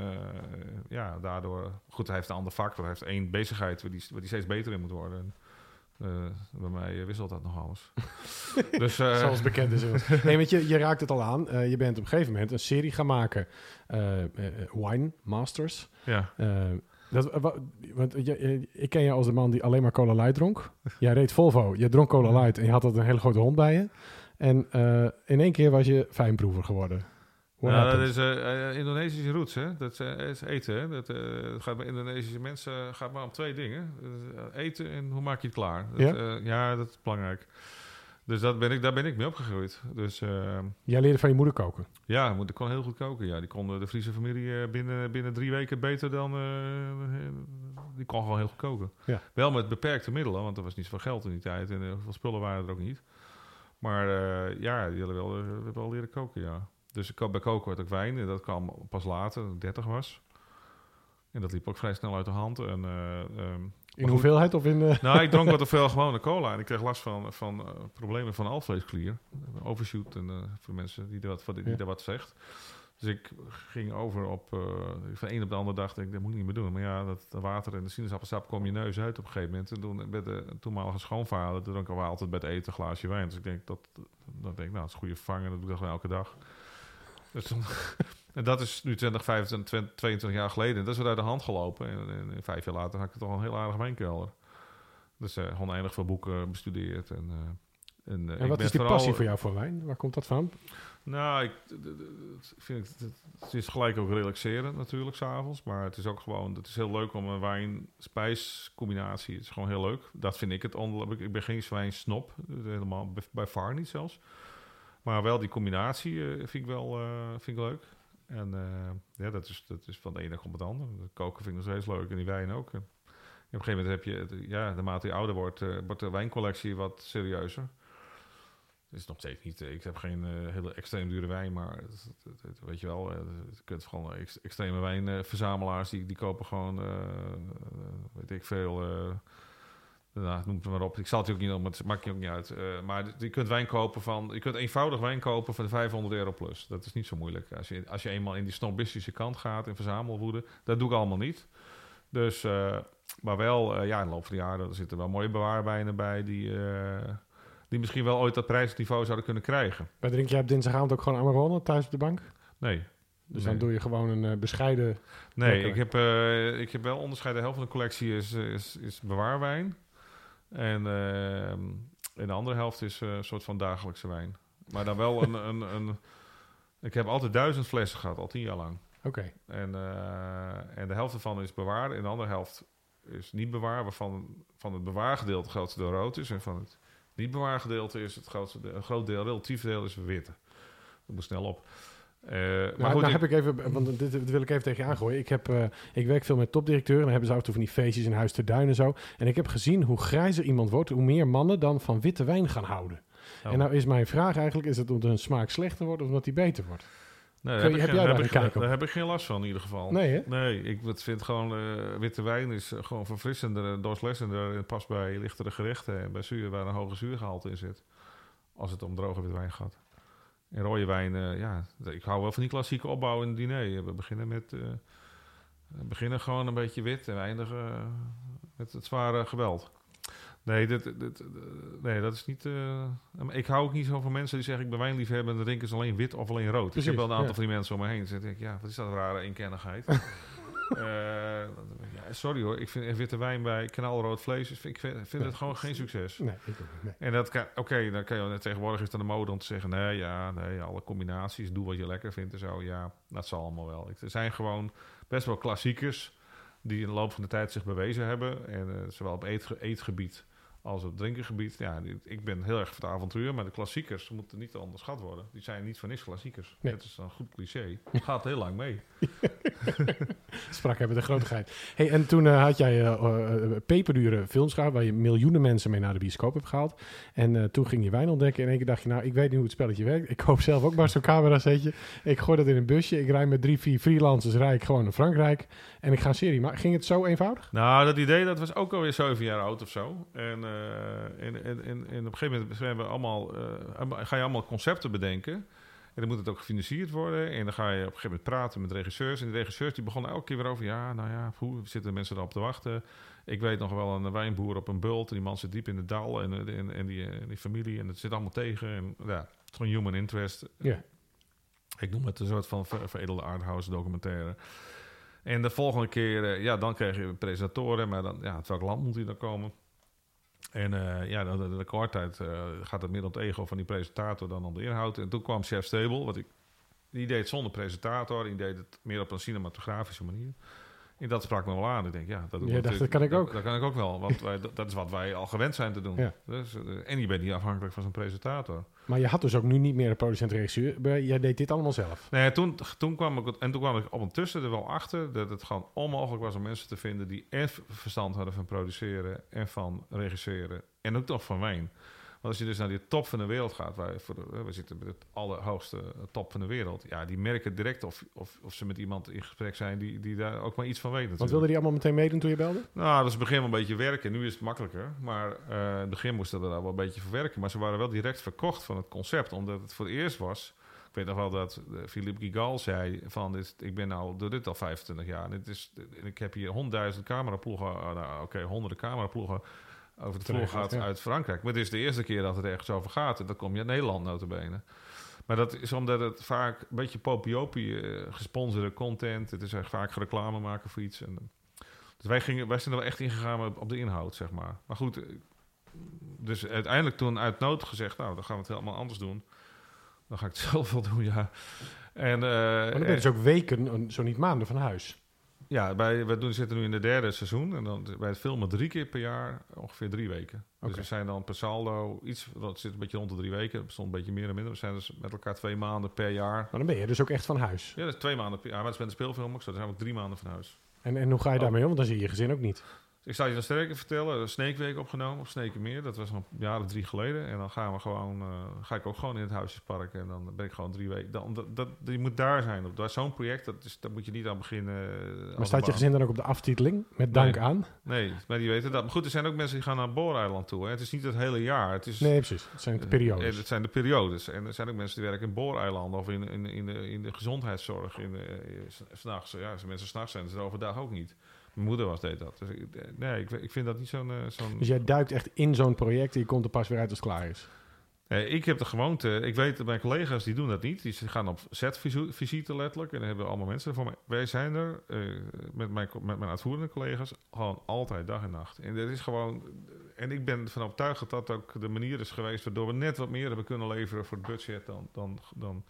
ja, daardoor... Goed, hij heeft een ander vak. Hij heeft één bezigheid waar die steeds beter in moet worden. Eh, bij mij wisselt dat nog alles. dus, eh, Zoals bekend is. inmiddels. nee, want je, je raakt het al aan. Eh, je bent op een gegeven moment een serie gaan maken. eh, eh, Wine Masters. ja. Eh, dat, wa- want ik ken je als de man die alleen maar Cola Light dronk. Jij reed Volvo, je dronk Cola Light en je had altijd een hele grote hond bij je. En eh, in één keer was je fijnproever geworden. What Nou, dat is eh, eh, Indonesische roots, hè? Dat eh, is eten, hè? Dat het gaat bij Indonesische mensen gaat maar om twee dingen: eten en hoe maak je het klaar. Dat, Ja? ja? ja, dat is belangrijk. Dus dat ben ik, daar ben ik mee opgegroeid. Dus eh, Jij leerde van je moeder koken. ja, moeder kon heel goed koken. Ja, die kon de Friese familie binnen, binnen drie weken beter dan. die kon gewoon heel goed koken. Ja. Wel met beperkte middelen, want er was niet zoveel geld in die tijd en heel veel spullen waren er ook niet. Maar ja, die wel, we hebben wel leren koken, ja. Dus ik, bij koken werd ook wijn en dat kwam pas later, toen ik 30 was. En dat liep ook vrij snel uit de hand. En, eh, ehm, In hoeveelheid of in... eh, nou, ik dronk wat te veel gewone cola en ik kreeg last van, van eh, problemen van alvleesklier. Overshoot en voor mensen die er wat, die Ja. er wat zegt. Dus ik ging over op, van de een op de andere dag, denk ik, dat moet ik niet meer doen. Maar ja, dat, water en de sinaasappelsap kwam je neus uit op een gegeven moment. En toen bij de toenmalige schoonvader dronken we altijd bij het eten een glaasje wijn. Dus ik denk, dat, dat denk ik, nou, dat is goede vervanger, dat doe ik dat gewoon elke dag. Dus en dat is nu 20, 25, 20, 22 jaar geleden. En dat is weer uit de hand gelopen. En, en, en vijf jaar later had ik toch een heel aardig wijnkelder. Dus eh oneindig veel boeken bestudeerd. En, En, eh, En wat is die vooral- passie voor jou voor wijn? Waar komt dat van? Nou, ik, vind het, het, is gelijk ook relaxeren natuurlijk, s'avonds. Maar het is ook gewoon, het is heel leuk om een wijn-spijs-combinatie. Het is gewoon heel leuk. Dat vind ik het. Ik ben geen wijnsnop, helemaal, bij- bij far niet zelfs. Maar wel die combinatie eh, vind ik wel eh, vind ik leuk. En eh, ja, dat is, dat is van de ene komt het ander. Het koken vind ik nog steeds leuk en die wijn ook. Op een gegeven moment heb je, ja, naarmate je ouder wordt, wordt de wijncollectie wat serieuzer. Is nog steeds niet, ik heb geen hele extreem dure wijn, maar het- weet je wel, je kunt gewoon ex- extreme wijnverzamelaars, die, die kopen gewoon, weet ik veel, nou, noem het maar op. Ik zal het ook niet noemen, het maakt je ook niet uit. Eh, maar je kunt wijn kopen van, je kunt eenvoudig wijn kopen de 500 euro plus. Dat is niet zo moeilijk. Als je, als je eenmaal in die snobistische kant gaat en verzamelwoede, dat doe ik allemaal niet. Dus, eh, maar wel, eh, ja, in de loop van de jaren er zitten wel mooie bewaarwijnen bij die, die misschien wel ooit dat prijsniveau zouden kunnen krijgen. Waar drink jij op dinsdagavond ook gewoon Amarone thuis op de bank? Nee. Dus Nee. dan doe je gewoon een bescheiden... Nee, ik heb, ik heb wel onderscheid. De helft van de collectie is, is, is bewaarwijn. En, eh, en de andere helft is eh, een soort van dagelijkse wijn. Maar dan wel een, een, een... Ik heb altijd duizend flessen gehad, al tien jaar lang. Oké. En, eh, en de helft ervan is bewaard. En de andere helft is niet bewaar. Waarvan van het bewaargedeelte het grootste deel rood is. En van het niet bewaargedeelte is het grootste deel, een groot deel, relatief deel is witte. Dat moet snel op. Eh, maar Nou, goed, nou heb ik even, want dit, dit wil ik even tegen je aangooien. Ik, heb, eh, ik werk veel met topdirecteuren en dan hebben ze af en toe van die feestjes in Huis ter Duin en zo. En ik heb gezien hoe grijzer iemand wordt, hoe meer mannen dan van witte wijn gaan houden. Oh. En nou is mijn vraag eigenlijk, is het omdat hun smaak slechter wordt of omdat die beter wordt? Nee, daar heb ik jij geen- daar heb ik- op? Daar heb ik geen last van in ieder geval. Nee hè? Nee, ik vind gewoon eh, witte wijn is gewoon verfrissender, doorslessender. en past bij lichtere gerechten en bij zuur waar een hoge zuurgehalte in zit. Als het om droge witte wijn gaat. En rode wijn, eh, ja, ik hou wel van die klassieke opbouw in het diner. We beginnen met, eh, we beginnen gewoon een beetje wit en eindigen eh, met het zware geweld. Nee, dit, dit, dit, nee, dat is niet. ik hou ook niet zo van mensen die zeggen: Ik ben wijnliefhebber en dan drinken ze alleen wit of alleen rood. Precies, ik heb wel een aantal ja. van die mensen om me heen. Dus denk ik: Ja, wat is dat een rare eenkennigheid? Ja, sorry hoor, ik vind witte wijn bij knalrood vlees. Ik vind, vind Nee, het gewoon geen succes. Nee, ik ook niet. Nee. En dat kan, oké, dan kan je tegenwoordig is het aan de mode om te zeggen: nee, ja, nee, alle combinaties, doe wat je lekker vindt en zo. Ja, dat zal allemaal wel. Er zijn gewoon best wel klassiekers die in de loop van de tijd zich bewezen hebben. En eh, zowel op eet, eetgebied als op drinkengebied. Ja, ik ben heel erg voor het avontuur, maar de klassiekers moeten niet onderschat worden. Die zijn niet voor niks klassiekers. Nee. Het is een goed cliché. Het gaat heel lang mee. Sprak hebben de grootheid. Hey, en toen eh, had jij eh, eh, peperdure films gehad waar je miljoenen mensen mee naar de bioscoop hebt gehaald. En toen ging je wijn ontdekken. En in één keer dacht je, nou, ik weet niet hoe het spelletje werkt. Ik koop zelf ook maar zo'n camerasetje. Ik gooi dat in een busje. Ik rij met drie, vier freelancers, rij ik gewoon naar Frankrijk. En ik ga een serie maken. Ging het zo eenvoudig? Nou, dat idee dat was ook alweer zeven jaar oud of zo. En, eh, en, en, en, en op een gegeven moment zijn we allemaal, eh, allemaal- ga je allemaal concepten bedenken. En dan moet het ook gefinancierd worden. En dan ga je op een gegeven moment praten met regisseurs. En de regisseurs die begonnen elke keer weer over... ja, nou ja, hoe zitten mensen erop te wachten? Ik weet nog wel een wijnboer op een bult. En die man zit diep in het dal. En, en, en, die, en die familie. En het zit allemaal tegen. En ja, het is gewoon human interest. Ja. Ik noem het een soort van ver- veredelde arthouse documentaire. En de volgende keer, eh, ja, dan krijg je presentatoren, maar dan, ja, uit welk land moet die dan komen? En eh, ja, de, de recordtijd eh, gaat het meer om het ego van die presentator dan om de inhoud. En toen kwam Chef Stable, wat ik, die deed zonder presentator, die deed het meer op een cinematografische manier. En dat sprak me wel aan. Ik denk, ja, dat, Ja, dacht, dat kan ik ook. Dat, kan ik ook wel, want wij, dat, dat is wat wij al gewend zijn te doen. Ja. Dus, eh, en je bent niet afhankelijk van zo'n presentator. Maar je had dus ook nu niet meer een producent-regisseur. Jij deed dit allemaal zelf. Nee, toen, toen kwam ik, en toen kwam ik ondertussen er wel achter dat het gewoon onmogelijk was om mensen te vinden die en verstand hadden van produceren en van regisseren en ook toch van wijn. Als je dus naar die top van de wereld gaat, waar voor de, we zitten bij het allerhoogste top van de wereld, ja, die merken direct of, of, of ze met iemand in gesprek zijn die, die daar ook maar iets van weet. Wat natuurlijk. wilde die allemaal meteen meedoen toen je belde? Nou, dat is het begin wel een beetje werken. Nu is het makkelijker. Maar eh, in het begin moesten we daar wel een beetje voor werken. Maar ze waren wel direct verkocht van het concept. Omdat het voor het eerst was... Ik weet nog wel dat eh, Philippe Gigal zei van... Dit, ik ben nou door dit al 25 jaar. En dit is, ik heb hier honderdduizend cameraploegen... nou, Oké, honderden cameraploegen over de vloer ja. uit Frankrijk. Maar dit is de eerste keer dat het ergens over gaat. En dat kom je uit Nederland notabene. Maar dat is omdat het vaak een beetje popiopie eh gesponsorde content. Het is echt vaak reclame maken voor iets. En, dus wij, gingen, wij zijn er wel echt ingegaan op, op de inhoud, zeg maar. Maar goed, eh, dus uiteindelijk toen uit nood gezegd, nou, dan gaan we het helemaal anders doen. Dan ga ik het zelf wel doen, ja. En, uh, maar dan ben je dus ook weken, zo niet maanden van huis. Ja, wij, we doen, zitten nu in het derde seizoen. En dan bij het filmen drie keer per jaar ongeveer drie weken. Dus we zijn dan per saldo iets, dat zit een beetje rond de drie weken. Het bestond een beetje meer en minder. We zijn dus met elkaar twee maanden per jaar. Maar dan ben je dus ook echt van huis? Ja, dat is twee maanden per jaar. Maar het is met de speelfilm ook zo. Dan zijn we drie maanden van huis. En, en hoe ga je daarmee om? Want dan zie je je gezin ook niet. Ik zal je dan sterker vertellen. Sneekweek opgenomen op Sneekenmeer. Dat was een jaar of drie geleden. En dan gaan we gewoon, uh, ga ik ook gewoon in het Huisjespark. En dan ben ik gewoon drie weken. Dan, dat, dat, je moet daar zijn. Op zo'n project, dat is, daar moet je niet aan beginnen. Uh, maar staat je gezin dan ook op de aftiteling? Met dank aan? Nee, maar die weten dat. Maar goed, er zijn ook mensen die gaan naar Booreiland toe. Hè. Het is niet het hele jaar. Het is, nee, precies. Het zijn de periodes. Uh, het zijn de periodes. En er zijn ook mensen die werken in Booreilanden of in, in, in, de, in de gezondheidszorg. In s'nachts. Ja, als mensen s'nachts zijn, ze overdag ook niet. Mijn moeder was deed dat. Dus ik, nee, ik, ik vind dat niet zo'n... Uh, zo'n dus jij duikt echt in zo'n project en je komt er pas weer uit als het klaar is? Nee, ik heb de gewoonte... Ik weet dat mijn collega's die doen dat niet. Die gaan op setvisite letterlijk. En dan hebben allemaal mensen. Maar wij zijn er uh, met, mijn, met mijn uitvoerende collega's gewoon altijd dag en nacht. En dat is gewoon... En ik ben ervan overtuigd dat dat ook de manier is geweest... waardoor we net wat meer hebben kunnen leveren voor het budget dan... dan, dan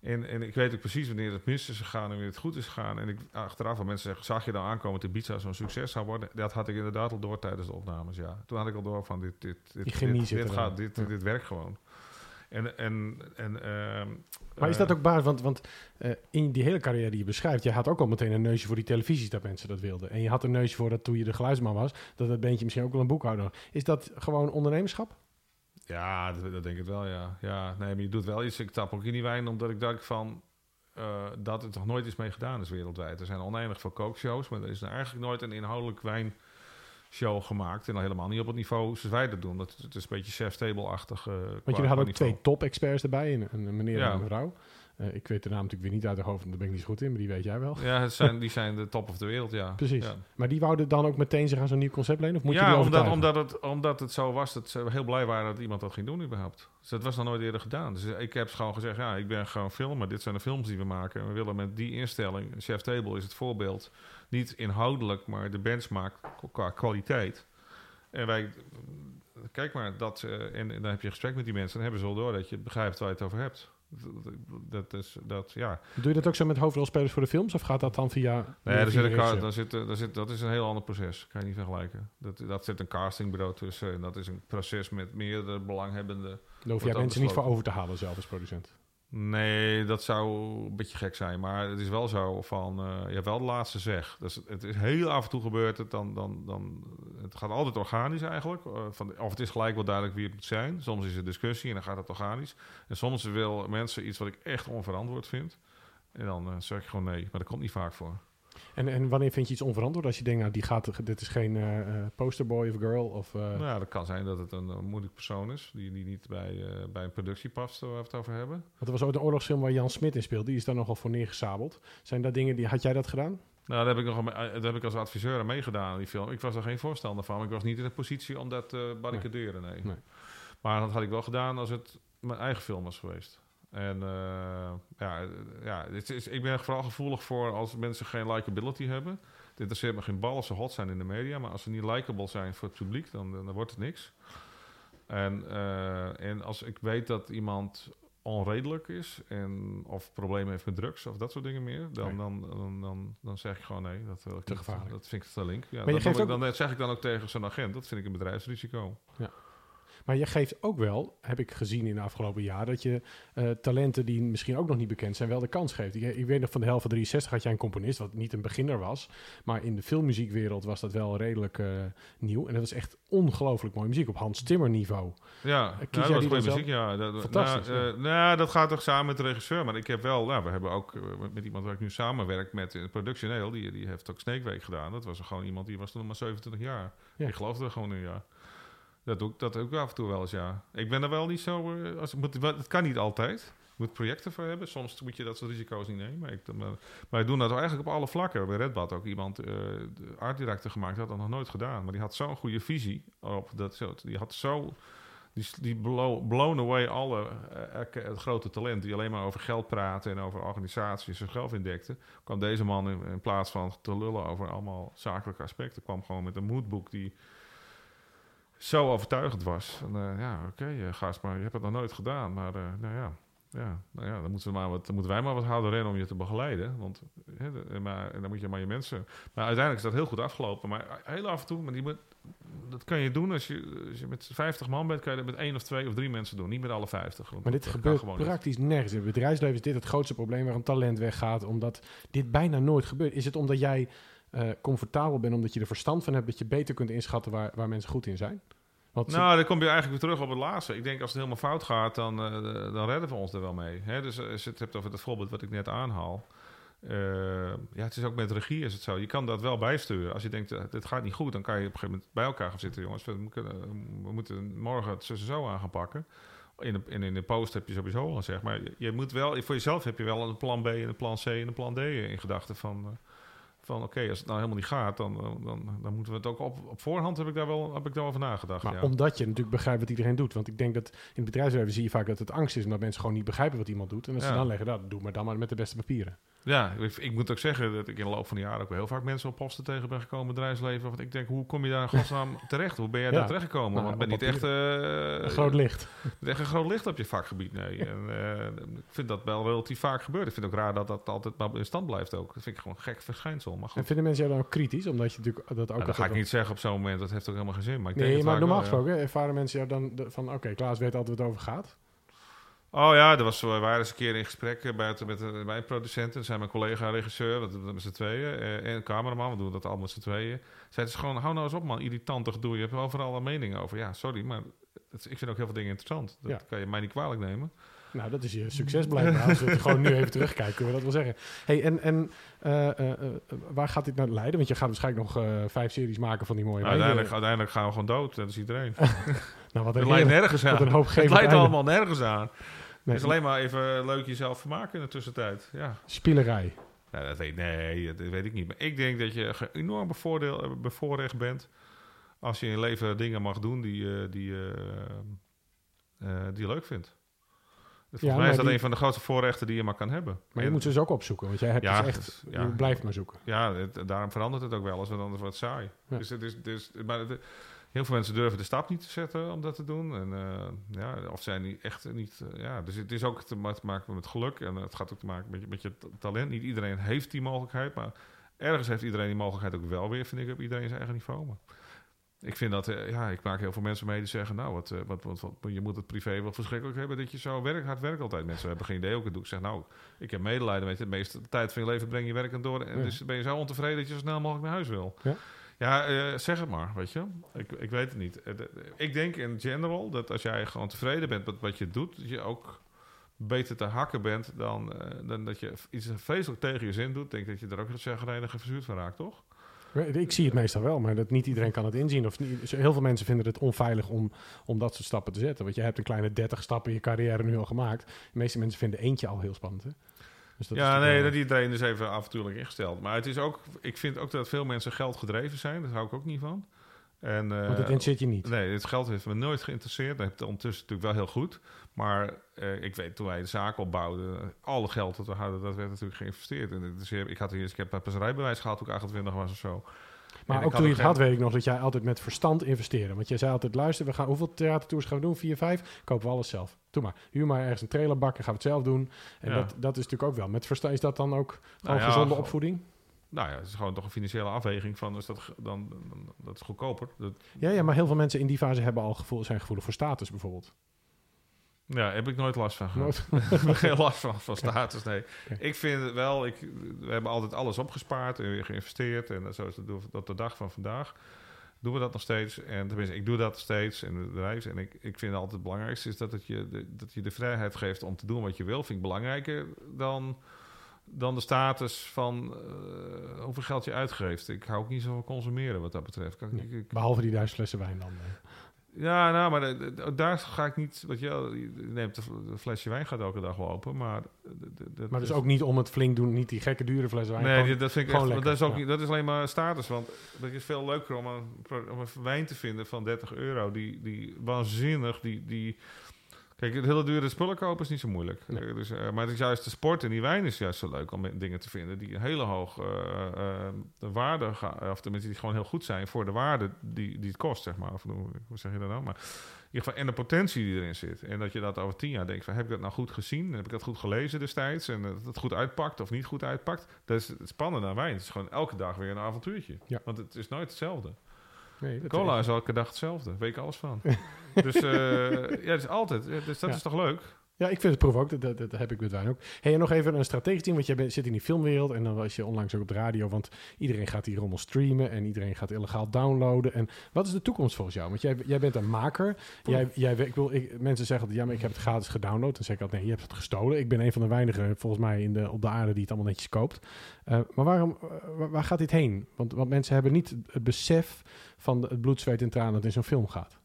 en, en ik weet ook precies wanneer het mis is gegaan en wanneer het goed is gegaan. En ik, achteraf, van mensen zeggen, zag je dan aankomen dat Ibiza zo'n succes zou worden? Dat had ik inderdaad al door tijdens de opnames, ja. Toen had ik al door van, dit, dit, dit, dit, dit, gaat, dit, dit werkt gewoon. En, en, en, uh, maar is dat ook baas? Want, want uh, in die hele carrière die je beschrijft, je had ook al meteen een neusje voor die televisie dat mensen dat wilden. En je had een neusje voor dat toen je de geluidsman was, dat het beentje misschien ook wel een boekhouder. Is dat gewoon ondernemerschap? Ja, dat, dat, denk ik wel, ja. ja. Nee, maar je doet wel iets. Ik tap ook in die wijn, omdat ik dacht van... Uh, dat het nog nooit is mee gedaan is wereldwijd. Er zijn oneindig veel kookshows, maar er is eigenlijk nooit een inhoudelijk wijnshow gemaakt. En dan helemaal niet op het niveau zoals wij dat doen. Dat, het is een beetje chef-table-achtig. Uh, Want jullie hadden ook twee top-experts erbij, een, een meneer en een mevrouw. Uh, ik weet de naam natuurlijk weer niet uit de hoofd, daar ben ik niet zo goed in, maar die weet jij wel. Ja, het zijn, die zijn de top of de wereld, ja. Precies. Ja. Maar die wouden dan ook meteen zich aan zo'n nieuw concept lenen? Of moet ja, je omdat, omdat, het, omdat het zo was dat ze heel blij waren dat iemand dat ging doen überhaupt. Dus dat was nog nooit eerder gedaan. Dus ik heb gewoon gezegd, ja, ik ben gewoon filmer. Dit zijn de films die we maken. En we willen met die instelling, Chef Table is het voorbeeld, niet inhoudelijk, maar de benchmark qua kwaliteit. En wij, kijk maar, dat, uh, en, en, dan heb je gesprek met die mensen, dan hebben ze al door dat je begrijpt waar je het over hebt. Dat is, dat, ja. Doe je dat ook zo met hoofdrolspelers voor de films? Of gaat dat dan via... Nee, daar zit een daar zit, daar zit, dat is een heel ander proces. Kan je niet vergelijken. Dat, dat zit een castingbureau tussen. En dat is een proces met meerdere belanghebbenden. Daar hoef jij mensen niet voor over te halen zelf als producent? Nee, dat zou een beetje gek zijn. Maar het is wel zo van, uh, je hebt wel de laatste zeg. Dus het is heel af en toe gebeurt het, dan, dan, dan, het gaat altijd organisch eigenlijk. Uh, van, of het is gelijk wel duidelijk wie het moet zijn. Soms is er discussie en dan gaat het organisch. En soms wil mensen iets wat ik echt onverantwoord vind. En dan uh, zeg ik gewoon nee, maar dat komt niet vaak voor. En, en wanneer vind je iets onverantwoord? Als je denkt, nou, die gaat, dit is geen uh, posterboy of girl? Of, uh... Nou ja, dat kan zijn dat het een, een moeilijk persoon is... die, die niet bij, bij een productie past, waar we het over hebben. Want er was ook een oorlogsfilm waar Jan Smit in speelde. Die is daar nogal voor neergesabeld. Zijn dat dingen, die, had jij dat gedaan? Nou, daar heb ik, nog, dat heb ik als adviseur aan meegedaan, die film. Ik was er geen voorstander van. Ik was niet in de positie om dat te barricaderen, nee. nee. Maar dat had ik wel gedaan als het mijn eigen film was geweest. En uh, ja, ja het is, ik ben vooral gevoelig voor als mensen geen likability hebben. Het interesseert me geen bal als ze hot zijn in de media. Maar als ze niet likable zijn voor het publiek, dan, dan, wordt het niks. En, uh, en als ik weet dat iemand onredelijk is en of problemen heeft met drugs of dat soort dingen meer, dan, nee. dan, dan, dan, dan, zeg ik gewoon nee. Dat, wil ik te gevaarlijk. Dat vind ik te link. Ja, maar je geeft ook... dan, zeg ik dan ook tegen zo'n agent. Dat vind ik een bedrijfsrisico. Ja. Maar je geeft ook wel, heb ik gezien in de afgelopen jaar, dat je uh, talenten die misschien ook nog niet bekend zijn, wel de kans geeft. Ik, ik weet nog van de helft van 63 had jij een componist, wat niet een beginner was. Maar in de filmmuziekwereld was dat wel redelijk uh, nieuw. En dat was echt ongelooflijk mooie muziek op Hans Timmer niveau. Ja, kies ja, jij dat was dan muziek, ja. Dat, Fantastisch, Nou, uh, nou, dat gaat toch samen met de regisseur. Maar ik heb wel, nou, we hebben ook met iemand waar ik nu samenwerk met in productioneel, die, die heeft ook Sneekweek gedaan. Dat was gewoon iemand die was toen maar 27 jaar. Ja. Ik geloofde er gewoon in, ja. Dat doe ik dat ook af en toe wel eens, ja. Ik ben er wel niet zo... Uh, als, moet, het kan niet altijd. Je moet projecten voor hebben. Soms moet je dat soort risico's niet nemen. Maar ik, maar, maar ik doe dat eigenlijk op alle vlakken. Bij Redbad ook iemand uh, art director gemaakt. had dat nog nooit gedaan. Maar die had zo'n goede visie op dat soort. Die had zo... Die, die blow, blown away alle uh, grote talent die alleen maar over geld praten en over organisaties zichzelf indekte. kwam deze man in, in plaats van te lullen over allemaal zakelijke aspecten, kwam gewoon met een moodbook die zo overtuigend was. En, eh, ja, oké, okay, gast, maar je hebt het nog nooit gedaan. Maar uh, nou ja, ja, nou ja dan, moeten we maar wat, dan moeten wij maar wat harder rennen om je te begeleiden. Want hè, de, maar, en dan moet je maar je mensen... Maar uiteindelijk is dat heel goed afgelopen. Maar heel af en toe, maar die moet, dat kan je doen als je, als je met 50 man bent, kan je dat met één of twee of drie mensen doen. Niet met alle 50. Maar dit gebeurt praktisch niet. nergens. In het bedrijfsleven is dit het grootste probleem waarom talent weggaat. Omdat dit bijna nooit gebeurt. Is het omdat jij uh, comfortabel bent, omdat je er verstand van hebt, dat je beter kunt inschatten waar, waar mensen goed in zijn? Nou, dan kom je eigenlijk weer terug op het laatste. Ik denk als het helemaal fout gaat, dan, uh, dan redden we ons er wel mee. Hè? Dus als je het hebt over het voorbeeld wat ik net aanhaal. Ja, het is ook met regie is het zo. Je kan dat wel bijsturen. Als je denkt, het gaat niet goed, dan kan je op een gegeven moment bij elkaar gaan zitten. Jongens, we, moeten morgen het zo aan gaan pakken. In de, in, in de post heb je sowieso al zeg maar. Je moet wel, voor jezelf heb je wel een plan B, en een plan C en een plan D in gedachten van van oké, als het nou helemaal niet gaat, dan, dan, dan moeten we het ook op, op voorhand heb ik daar wel heb ik daar over nagedacht. Maar omdat je natuurlijk begrijpt wat iedereen doet. Want ik denk dat in het bedrijfsleven zie je vaak dat het angst is omdat mensen gewoon niet begrijpen wat iemand doet. En als ze dan leggen, dat nou, doe maar dan maar met de beste papieren. Ja, ik, ik, moet ook zeggen dat ik in de loop van de jaren ook heel vaak mensen op posten tegen ben gekomen in bedrijfsleven. Want ik denk, hoe kom je daar godsnaam terecht? Hoe ben jij daar terechtgekomen? Nou, want ben niet echt... Uh, een groot licht. Echt een groot licht op je vakgebied, nee. en, uh, ik vind dat wel relatief vaak gebeurt. Ik vind het ook raar dat dat altijd maar in stand blijft ook. Dat vind ik gewoon een gek verschijnsel. Maar En vinden mensen jou dan ook kritisch? Omdat je natuurlijk dat ook... Nou, dat ga ik niet zeggen op zo'n moment. Dat heeft ook helemaal geen zin. Maar ik nee, maar normaal gesproken ervaren mensen jou dan van... Oké, Klaas weet altijd wat het over gaat. Oh ja, er was, we waren eens een keer in gesprek eh, bij, met, met mijn producenten. Dat zijn mijn collega-regisseur, dat, dat met z'n tweeën. Eh, en cameraman, we doen dat allemaal met z'n tweeën. Zei het gewoon, hou nou eens op man, irritant gedoe. Je hebt overal een mening over. Ja, sorry, maar het, ik vind ook heel veel dingen interessant. Dat kan je mij niet kwalijk nemen. Nou, dat is je succes blijkbaar. Als we gewoon nu even terugkijken, kunnen we dat wel zeggen. Hey, en en uh, uh, waar gaat dit naar leiden? Want je gaat waarschijnlijk nog vijf series maken van die mooie nou, uiteindelijk, uiteindelijk gaan we gewoon dood, dat is iedereen. nou, wat het lijkt nergens aan. Een hoop het allemaal nergens aan. Nee, het is alleen maar even leuk jezelf vermaken in de tussentijd. Ja. Spielerij. Nou, dat weet, nee, dat weet ik niet. Maar ik denk dat je enorm bevoordeel, bevoorrecht bent als je in je leven dingen mag doen die, die, die je leuk vindt. Volgens ja, mij is dat een van de grootste voorrechten die je maar kan hebben. Maar je moet ze dus ook opzoeken, want jij hebt ja, dus echt, ja, je blijft maar zoeken. Ja, daarom verandert het ook wel, als we anders wat saai. Dus, het is, dus, maar het, heel veel mensen durven de stap niet te zetten om dat te doen. En, uh, ja, of zijn die echt niet... Uh, ja, dus het is ook te maken met geluk. En het gaat ook te maken met, met je talent. Niet iedereen heeft die mogelijkheid, maar ergens heeft iedereen die mogelijkheid ook wel weer, vind ik, op iedereen zijn eigen niveau. Maar ik vind dat, uh, ja, ik maak heel veel mensen mee die zeggen, nou, wat, wat, wat, wat, je moet het privé wel verschrikkelijk hebben dat je zo werk, hard werkt altijd. Mensen hebben geen idee ook het doe. Ik zeg, nou, ik heb medelijden met je. De meeste tijd van je leven breng je werkend door. En dus ben je zo ontevreden dat je zo snel mogelijk naar huis wil. Ja. Ja, uh, zeg het maar, weet je. Ik, ik weet het niet. ik denk in general dat als jij gewoon tevreden bent met wat je doet, dat je ook beter te hakken bent dan, uh, dan dat je iets vreselijk tegen je zin doet. Denk dat je er ook het chagrijnig en verzuurd van raakt, toch? Ik zie het meestal wel, maar dat niet iedereen kan het inzien. Of heel veel mensen vinden het onveilig om, om dat soort stappen te zetten. Want je hebt een kleine 30 stappen in je carrière nu al gemaakt. De meeste mensen vinden eentje al heel spannend. Hè? Dus dat ja, nee, dat iedereen is even avontuurlijk ingesteld. Maar het is ook, ik vind ook dat veel mensen geld gedreven zijn. Daar hou ik ook niet van. En, uh, Want dat interesseert je niet? Nee, het geld heeft me nooit geïnteresseerd. Dat heeft ondertussen natuurlijk wel heel goed. Maar uh, ik weet, toen wij de zaak opbouwden, alle geld dat we hadden, dat werd natuurlijk geïnvesteerd. En dus ik, had eerst, ik heb een rijbewijs gehad toen ik 28 was of zo. Maar ook toen je het had, weet ik nog dat jij altijd met verstand investeerde. Want jij zei altijd, luister, we gaan, hoeveel theatertours gaan we doen? Vier, vijf? Kopen we alles zelf. Doe maar. Huur maar ergens een trailerbak en gaan we het zelf doen. En dat, dat is natuurlijk ook wel. Met verstand is dat dan ook gewoon nou gezonde opvoeding? Nou ja, het is gewoon toch een financiële afweging van, is dat, dan, dan dat is goedkoper. Dat... Ja, ja, maar heel veel mensen in die fase hebben al gevoel, zijn gevoelig voor status bijvoorbeeld. Ja, heb ik nooit last van gehad. Geen last van, van status, nee. Ik vind het wel, ik, we hebben altijd alles opgespaard en weer geïnvesteerd. En zo is het tot de dag van vandaag. Doen we dat nog steeds. En tenminste, ik doe dat steeds in het bedrijf. En ik, ik vind altijd het belangrijkste is dat, het je, de, dat je de vrijheid geeft om te doen wat je wil. Vind ik belangrijker dan, dan de status van uh, hoeveel geld je uitgeeft. Ik hou ook niet zo van consumeren wat dat betreft. Ik, ik, Behalve die duizend flessen wijn dan. Ja, nou, maar daar ga ik niet. Wat je, neemt een flesje wijn gaat elke dag wel open, maar. maar dus ook niet om het flink doen, niet die gekke dure fles wijn. Nee, dat vind ik echt, dat is ook dat is alleen maar status, want het is veel leuker om een, om een wijn te vinden van 30 euro die, die waanzinnig, die, die Kijk, het hele dure spullen kopen is niet zo moeilijk. Nee. Dus, eh, maar het is juist de sport en die wijn is juist zo leuk om dingen te vinden die een hele hoge eh, eh, de waarde gaan, of tenminste die gewoon heel goed zijn voor de waarde die, die het kost, zeg maar. Of hoe, hoe zeg je dat nou? Maar in ieder geval, en de potentie die erin zit. En dat je dat over tien jaar denkt van, heb ik dat nou goed gezien? Heb ik dat goed gelezen destijds? En dat het goed uitpakt of niet goed uitpakt? Dat is het spannende aan wijn. Het is gewoon elke dag weer een avontuurtje. Ja. Want het is nooit hetzelfde. Nee, Cola is elke dag hetzelfde. Weet ik alles van. dus eh, ja, het is altijd. Dus dat Ja. is toch leuk? Ja, ik vind het proef ook. Dat, dat, dat heb ik met wijn ook. Hey, en nog even een strategisch team, want jij bent, zit in die filmwereld en dan was je onlangs ook op de radio, want iedereen gaat die rommel streamen en iedereen gaat illegaal downloaden. En wat is de toekomst volgens jou? Want jij, jij bent een maker. Jij, jij, ik wil, ik, mensen zeggen altijd, ja, maar ik heb het gratis gedownload. Dan zeg ik altijd, nee, je hebt het gestolen. Ik ben een van de weinigen, volgens mij, in de, op de aarde die het allemaal netjes koopt. Eh, maar waarom, eh, waar, waar gaat dit heen? Want, want mensen hebben niet het besef van de- het bloed, zweet en tranen dat in zo'n film gaat.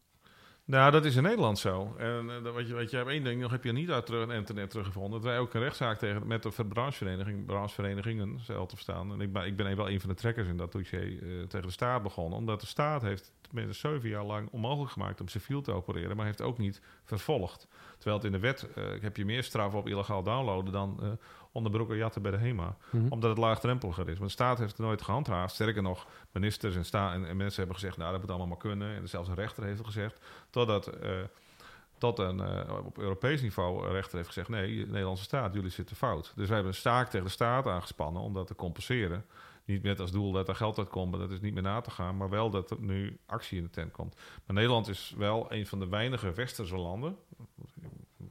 Nou, dat is in Nederland zo. En uh, wat je, wat je hebt één ding nog heb je niet uit terug, internet teruggevonden. Dat wij ook een rechtszaak tegen met de branchevereniging, brancheverenigingen zelf te staan. En ik ben, ik ben wel een van de trekkers in dat dossier uh, tegen de staat begonnen. Omdat de staat heeft tenminste zeven jaar lang onmogelijk gemaakt om civiel te opereren, maar heeft ook niet vervolgd. Terwijl het in de wet uh, heb je meer straf op illegaal downloaden dan onderbroeken jatten bij de HEMA. Mm-hmm. Omdat het laagdrempeliger is. Want de staat heeft het nooit gehandhaafd. Sterker nog, ministers en, sta en, en mensen hebben gezegd, nou dat moet allemaal maar kunnen. En zelfs een rechter heeft het gezegd. Totdat uh, tot een uh, op Europees niveau een rechter heeft gezegd: nee, de Nederlandse staat, jullie zitten fout. Dus wij hebben een staak tegen de staat aangespannen om dat te compenseren. Niet met als doel dat er geld uitkomt, maar dat is niet meer na te gaan, maar wel dat er nu actie in de tent komt. Maar Nederland is wel een van de weinige westerse landen.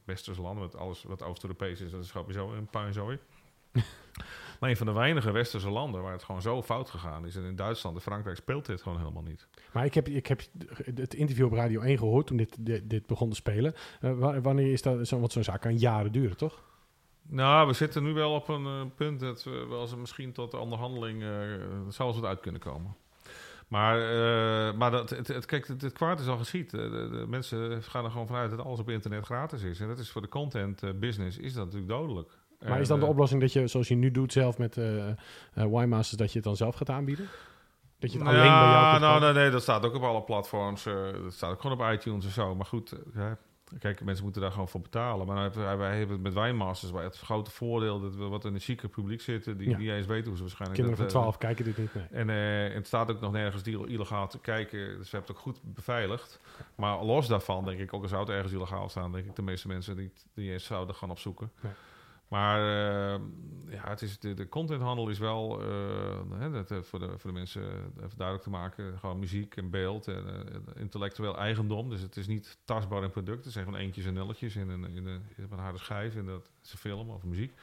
Westerse landen, met alles wat Oost-Europees is, dat is sowieso een puinzooi. maar een van de weinige westerse landen waar het gewoon zo fout gegaan is. En in Duitsland en Frankrijk speelt dit gewoon helemaal niet. Maar ik heb, ik heb het interview op Radio 1 gehoord toen dit, dit, dit begon te spelen. Uh, wanneer is dat? Zo, want zo'n zaak kan jaren duren, toch? Nou, we zitten nu wel op een uh, punt dat we eens misschien tot de onderhandeling uh, zou eens wat uit kunnen komen. Maar, uh, maar dat, het, het, kijk, het, het, kwaad is al geschied. De, de, de, mensen gaan er gewoon vanuit dat alles op internet gratis is. En dat is voor de content uh, business is dat natuurlijk dodelijk. Maar is dan de oplossing dat je, zoals je nu doet zelf met uh, Y-Masters, dat je het dan zelf gaat aanbieden? Dat je het alleen bij jou Nou, nee, nee, dat staat ook op alle platforms. Uh, dat staat ook gewoon op iTunes en zo. Maar goed, kijk, mensen moeten daar gewoon voor betalen. Maar wij hebben het met Wijnmasters bij het grote voordeel dat we wat in een chique publiek zitten, die Ja. niet eens weten hoe ze waarschijnlijk. Kinderen dat, van eh, 12 kijken dit niet. Nee. En uh, het staat ook nog nergens die illegaal te kijken. Dus we hebben het ook goed beveiligd. Maar los daarvan denk ik, ook al zou het ergens illegaal staan, denk ik de meeste mensen die, die eens zouden gaan opzoeken. Nee. Maar uh, ja, het is, de, de contenthandel is wel, uh, hè, uh, voor, de, voor de mensen even duidelijk te maken, gewoon muziek en beeld en intellectueel eigendom. Dus het is niet tastbaar in product. Het zijn gewoon eentjes en nulletjes in een, in een, in een harde schijf en dat is een film of muziek.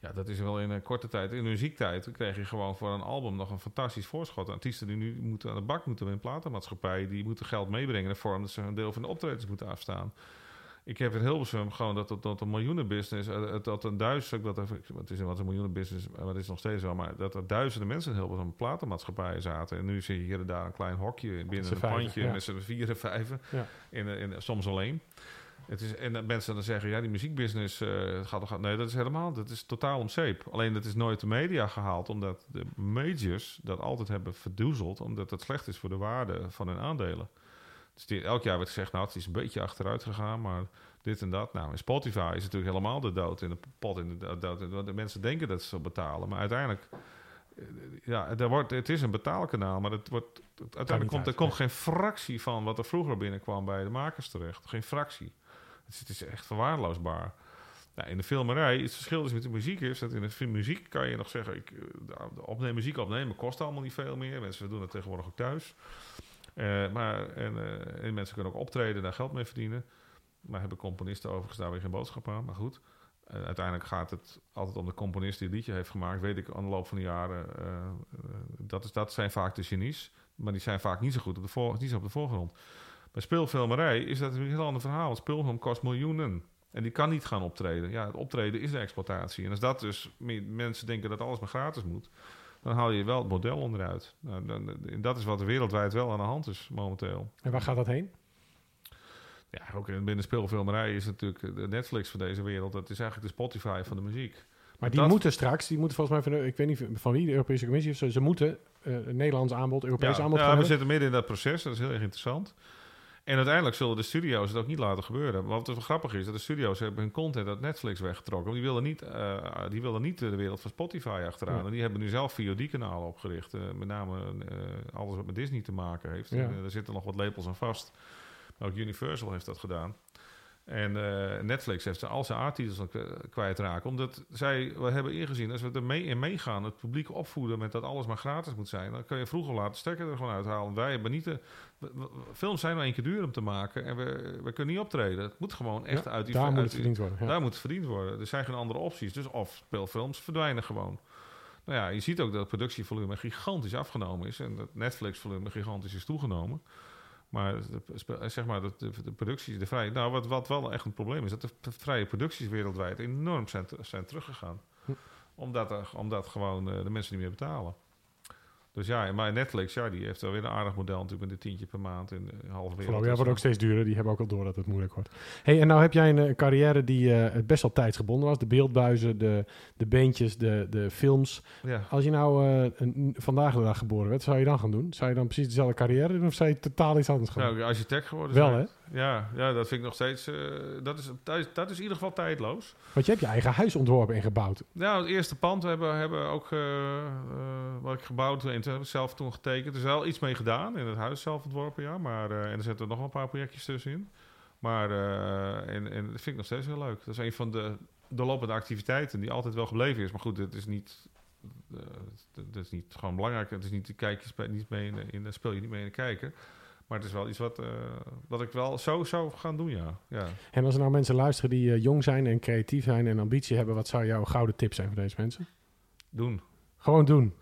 Ja, dat is wel in een korte tijd. In de muziektijd kreeg je gewoon voor een album nog een fantastisch voorschot. Artiesten die nu moeten aan de bak moeten met platenmaatschappij, die moeten geld meebrengen in de vorm dat ze een deel van de optredens moeten afstaan. Ik heb in Hilversum gewoon dat dat, dat een miljoenenbusiness, uh, dat een duizend, dat er, het is wat een miljoenenbusiness, maar het is nog steeds wel, maar dat er duizenden mensen in Hilversum platenmaatschappijen zaten. En nu zie je hier en daar een klein hokje binnen een pandje ja. met z'n vieren, vijven, Ja. in, in, soms alleen. Het is, en dat mensen dan zeggen, ja, die muziekbusiness uh, gaat toch... Nee, dat is helemaal... Dat is totaal om zeep. Alleen dat is nooit de media gehaald... omdat de majors dat altijd hebben verdoezeld... omdat het slecht is voor de waarde van hun aandelen. Dus die, elk jaar werd gezegd, nou, het is een beetje achteruit gegaan... maar dit en dat. Nou, in Spotify is natuurlijk helemaal de dood in de pot. In de dood. De mensen denken dat ze betalen... maar uiteindelijk... Ja, er wordt, het is een betaalkanaal, maar het wordt, uiteindelijk komt er komt geen fractie van wat er vroeger binnenkwam bij de makers terecht. Geen fractie. Het is, het is echt verwaarloosbaar. Nou, in de filmerij, het verschil is met de muziek is dat in de muziek kan je nog zeggen, ik, de opnemen, muziek opnemen kost allemaal niet veel meer. Mensen doen het tegenwoordig ook thuis. Uh, maar, en, uh, en, mensen kunnen ook optreden, daar geld mee verdienen. Maar hebben componisten overigens daar weer geen boodschap aan. Maar goed, uh, uiteindelijk gaat het altijd om de componist die het liedje heeft gemaakt. Weet ik aan de loop van de jaren. dat, is, dat zijn vaak de genies. Maar die zijn vaak niet zo goed op de, voor, niet zo op de voorgrond. Bij speelfilmerij is dat een heel ander verhaal. Want speelfilm kost miljoenen. En die kan niet gaan optreden. Ja, het optreden is de exploitatie. En als dat dus mensen denken dat alles maar gratis moet, dan haal je wel het model onderuit. Nou, dan, dat is wat er wereldwijd wel aan de hand is momenteel. En waar gaat dat heen? Ja, ook binnen speelfilmerij is natuurlijk de Netflix van deze wereld. Dat is eigenlijk de Spotify van de muziek. Maar die dat, moeten straks, die moeten volgens mij van ik weet niet van wie, de Europese Commissie of zo, ze moeten uh, Nederlands aanbod, Europees ja, aanbod ja, we hebben. zitten midden in dat proces, dat is heel erg interessant. En uiteindelijk zullen de studio's het ook niet laten gebeuren. Want het grappig is dat de studio's hebben hun content uit Netflix weggetrokken. Want die willen niet, uh, die willen niet de wereld van Spotify achteraan. Ja. En die hebben nu zelf VOD-kanalen opgericht. Uh, met name uh, alles wat met Disney te maken heeft. Ja. En, er zitten nog wat lepels aan vast. Ook Universal heeft dat gedaan. En uh, Netflix heeft al zijn aardtitels kwijtraken. Omdat zij we hebben ingezien, als we er mee in meegaan, het publiek opvoeden met dat alles maar gratis moet zijn, dan kun je vroeger of later stekker er gewoon uithalen. Wij hebben niet de. Films zijn maar één keer duur om te maken en we, we kunnen niet optreden. Het moet gewoon echt Ja, uit die daar moet het verdiend worden. Ja. Daar moet het verdiend worden. Er zijn geen andere opties. Dus of speelfilms verdwijnen gewoon. Nou ja, je ziet ook dat het productievolume gigantisch afgenomen is. En dat Netflix-volume gigantisch is toegenomen. Maar, spe- zeg maar de, de, de producties, de vrije... Nou, wat, wat wel echt een probleem is... dat de vrije producties wereldwijd enorm zijn, zijn teruggegaan. Hm. Omdat, er, omdat gewoon eh, de mensen niet meer betalen. Dus ja, maar Netflix, ja, die heeft wel weer een aardig model natuurlijk... met een tientje per maand in de halve wereld. Ja, wordt ook steeds duurder. Die hebben ook al door dat het moeilijk wordt. Hey, en nou heb jij een, eh, carrière die eh, best wel tijdsgebonden was. De beeldbuizen, de, de beentjes, de, de films. Ja. Als je nou eh, een, vandaag de dag geboren werd, zou je dan gaan doen? Zou je dan precies dezelfde carrière doen of zou je totaal iets anders gaan doen? Nou, architect geworden. Wel, hè? Ja, ja, dat vind ik nog steeds... eh, dat, is, dat, is, dat is in ieder geval tijdloos. Want je hebt je eigen huis ontworpen en gebouwd. Nou, het eerste pand hebben hebben ook eh, eh, wat ik gebouwd en toen heb ik zelf toen getekend. Er is wel iets mee gedaan in het huis zelf ontworpen, ja. Maar, en er zitten nog wel een paar projectjes tussenin. Maar en, en dat vind ik nog steeds heel leuk. Dat is een van de doorlopende activiteiten die altijd wel gebleven is. Maar goed, het is niet, het is niet gewoon belangrijk. Het is niet de kijkjes bij, niet mee in, de- in, daar speel je niet mee in de kijker. Maar het is wel iets wat, eh, wat ik wel zo zou gaan doen, ja. ja. En als er nou mensen luisteren die eh, jong zijn en creatief zijn en ambitie hebben, wat zou jouw gouden tip zijn voor deze mensen? Doen. Gewoon doen.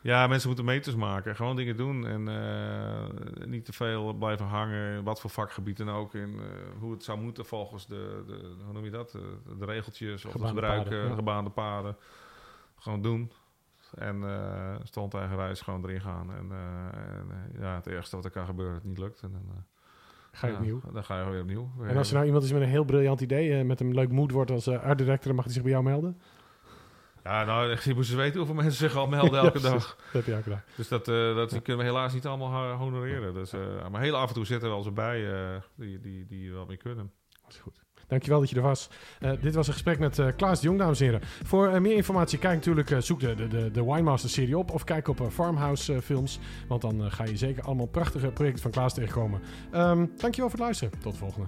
Ja, mensen moeten meters maken. Gewoon dingen doen. En eh, niet te veel blijven hangen. Wat voor vakgebied dan ook. In hoe het zou moeten volgens de, de hoe noem je dat? De, de regeltjes of Gebaande het gebruiken. paden, ja. Gebaande paden. Gewoon doen. En eh stond eigen reis gewoon erin gaan. En, eh, en eh, ja, het ergste wat er kan gebeuren, het niet lukt. En dan, Ga je ja, opnieuw. Dan ga je weer opnieuw. En als er nou iemand is met een heel briljant idee, met een leuk mood wordt als art director, dan mag hij zich bij jou melden. Ja, nou, je moet eens weten hoeveel mensen zich al melden elke Ja, dag. Dat heb je ook gedaan. Dus dat, dat kunnen we helaas niet allemaal honoreren. Dus, maar heel af en toe zitten er wel eens bij die, die, die wel mee kunnen. Dat is goed. Dankjewel dat je er was. Eh, dit was een gesprek met eh, Klaas de Jong, dames en heren. Voor eh, meer informatie, kijk natuurlijk, zoek de, de, de, Winemaster-serie op. Of kijk op Farmhouse films. Want dan ga je zeker allemaal prachtige projecten van Klaas tegenkomen. Ehm dankjewel voor het luisteren. Tot de volgende.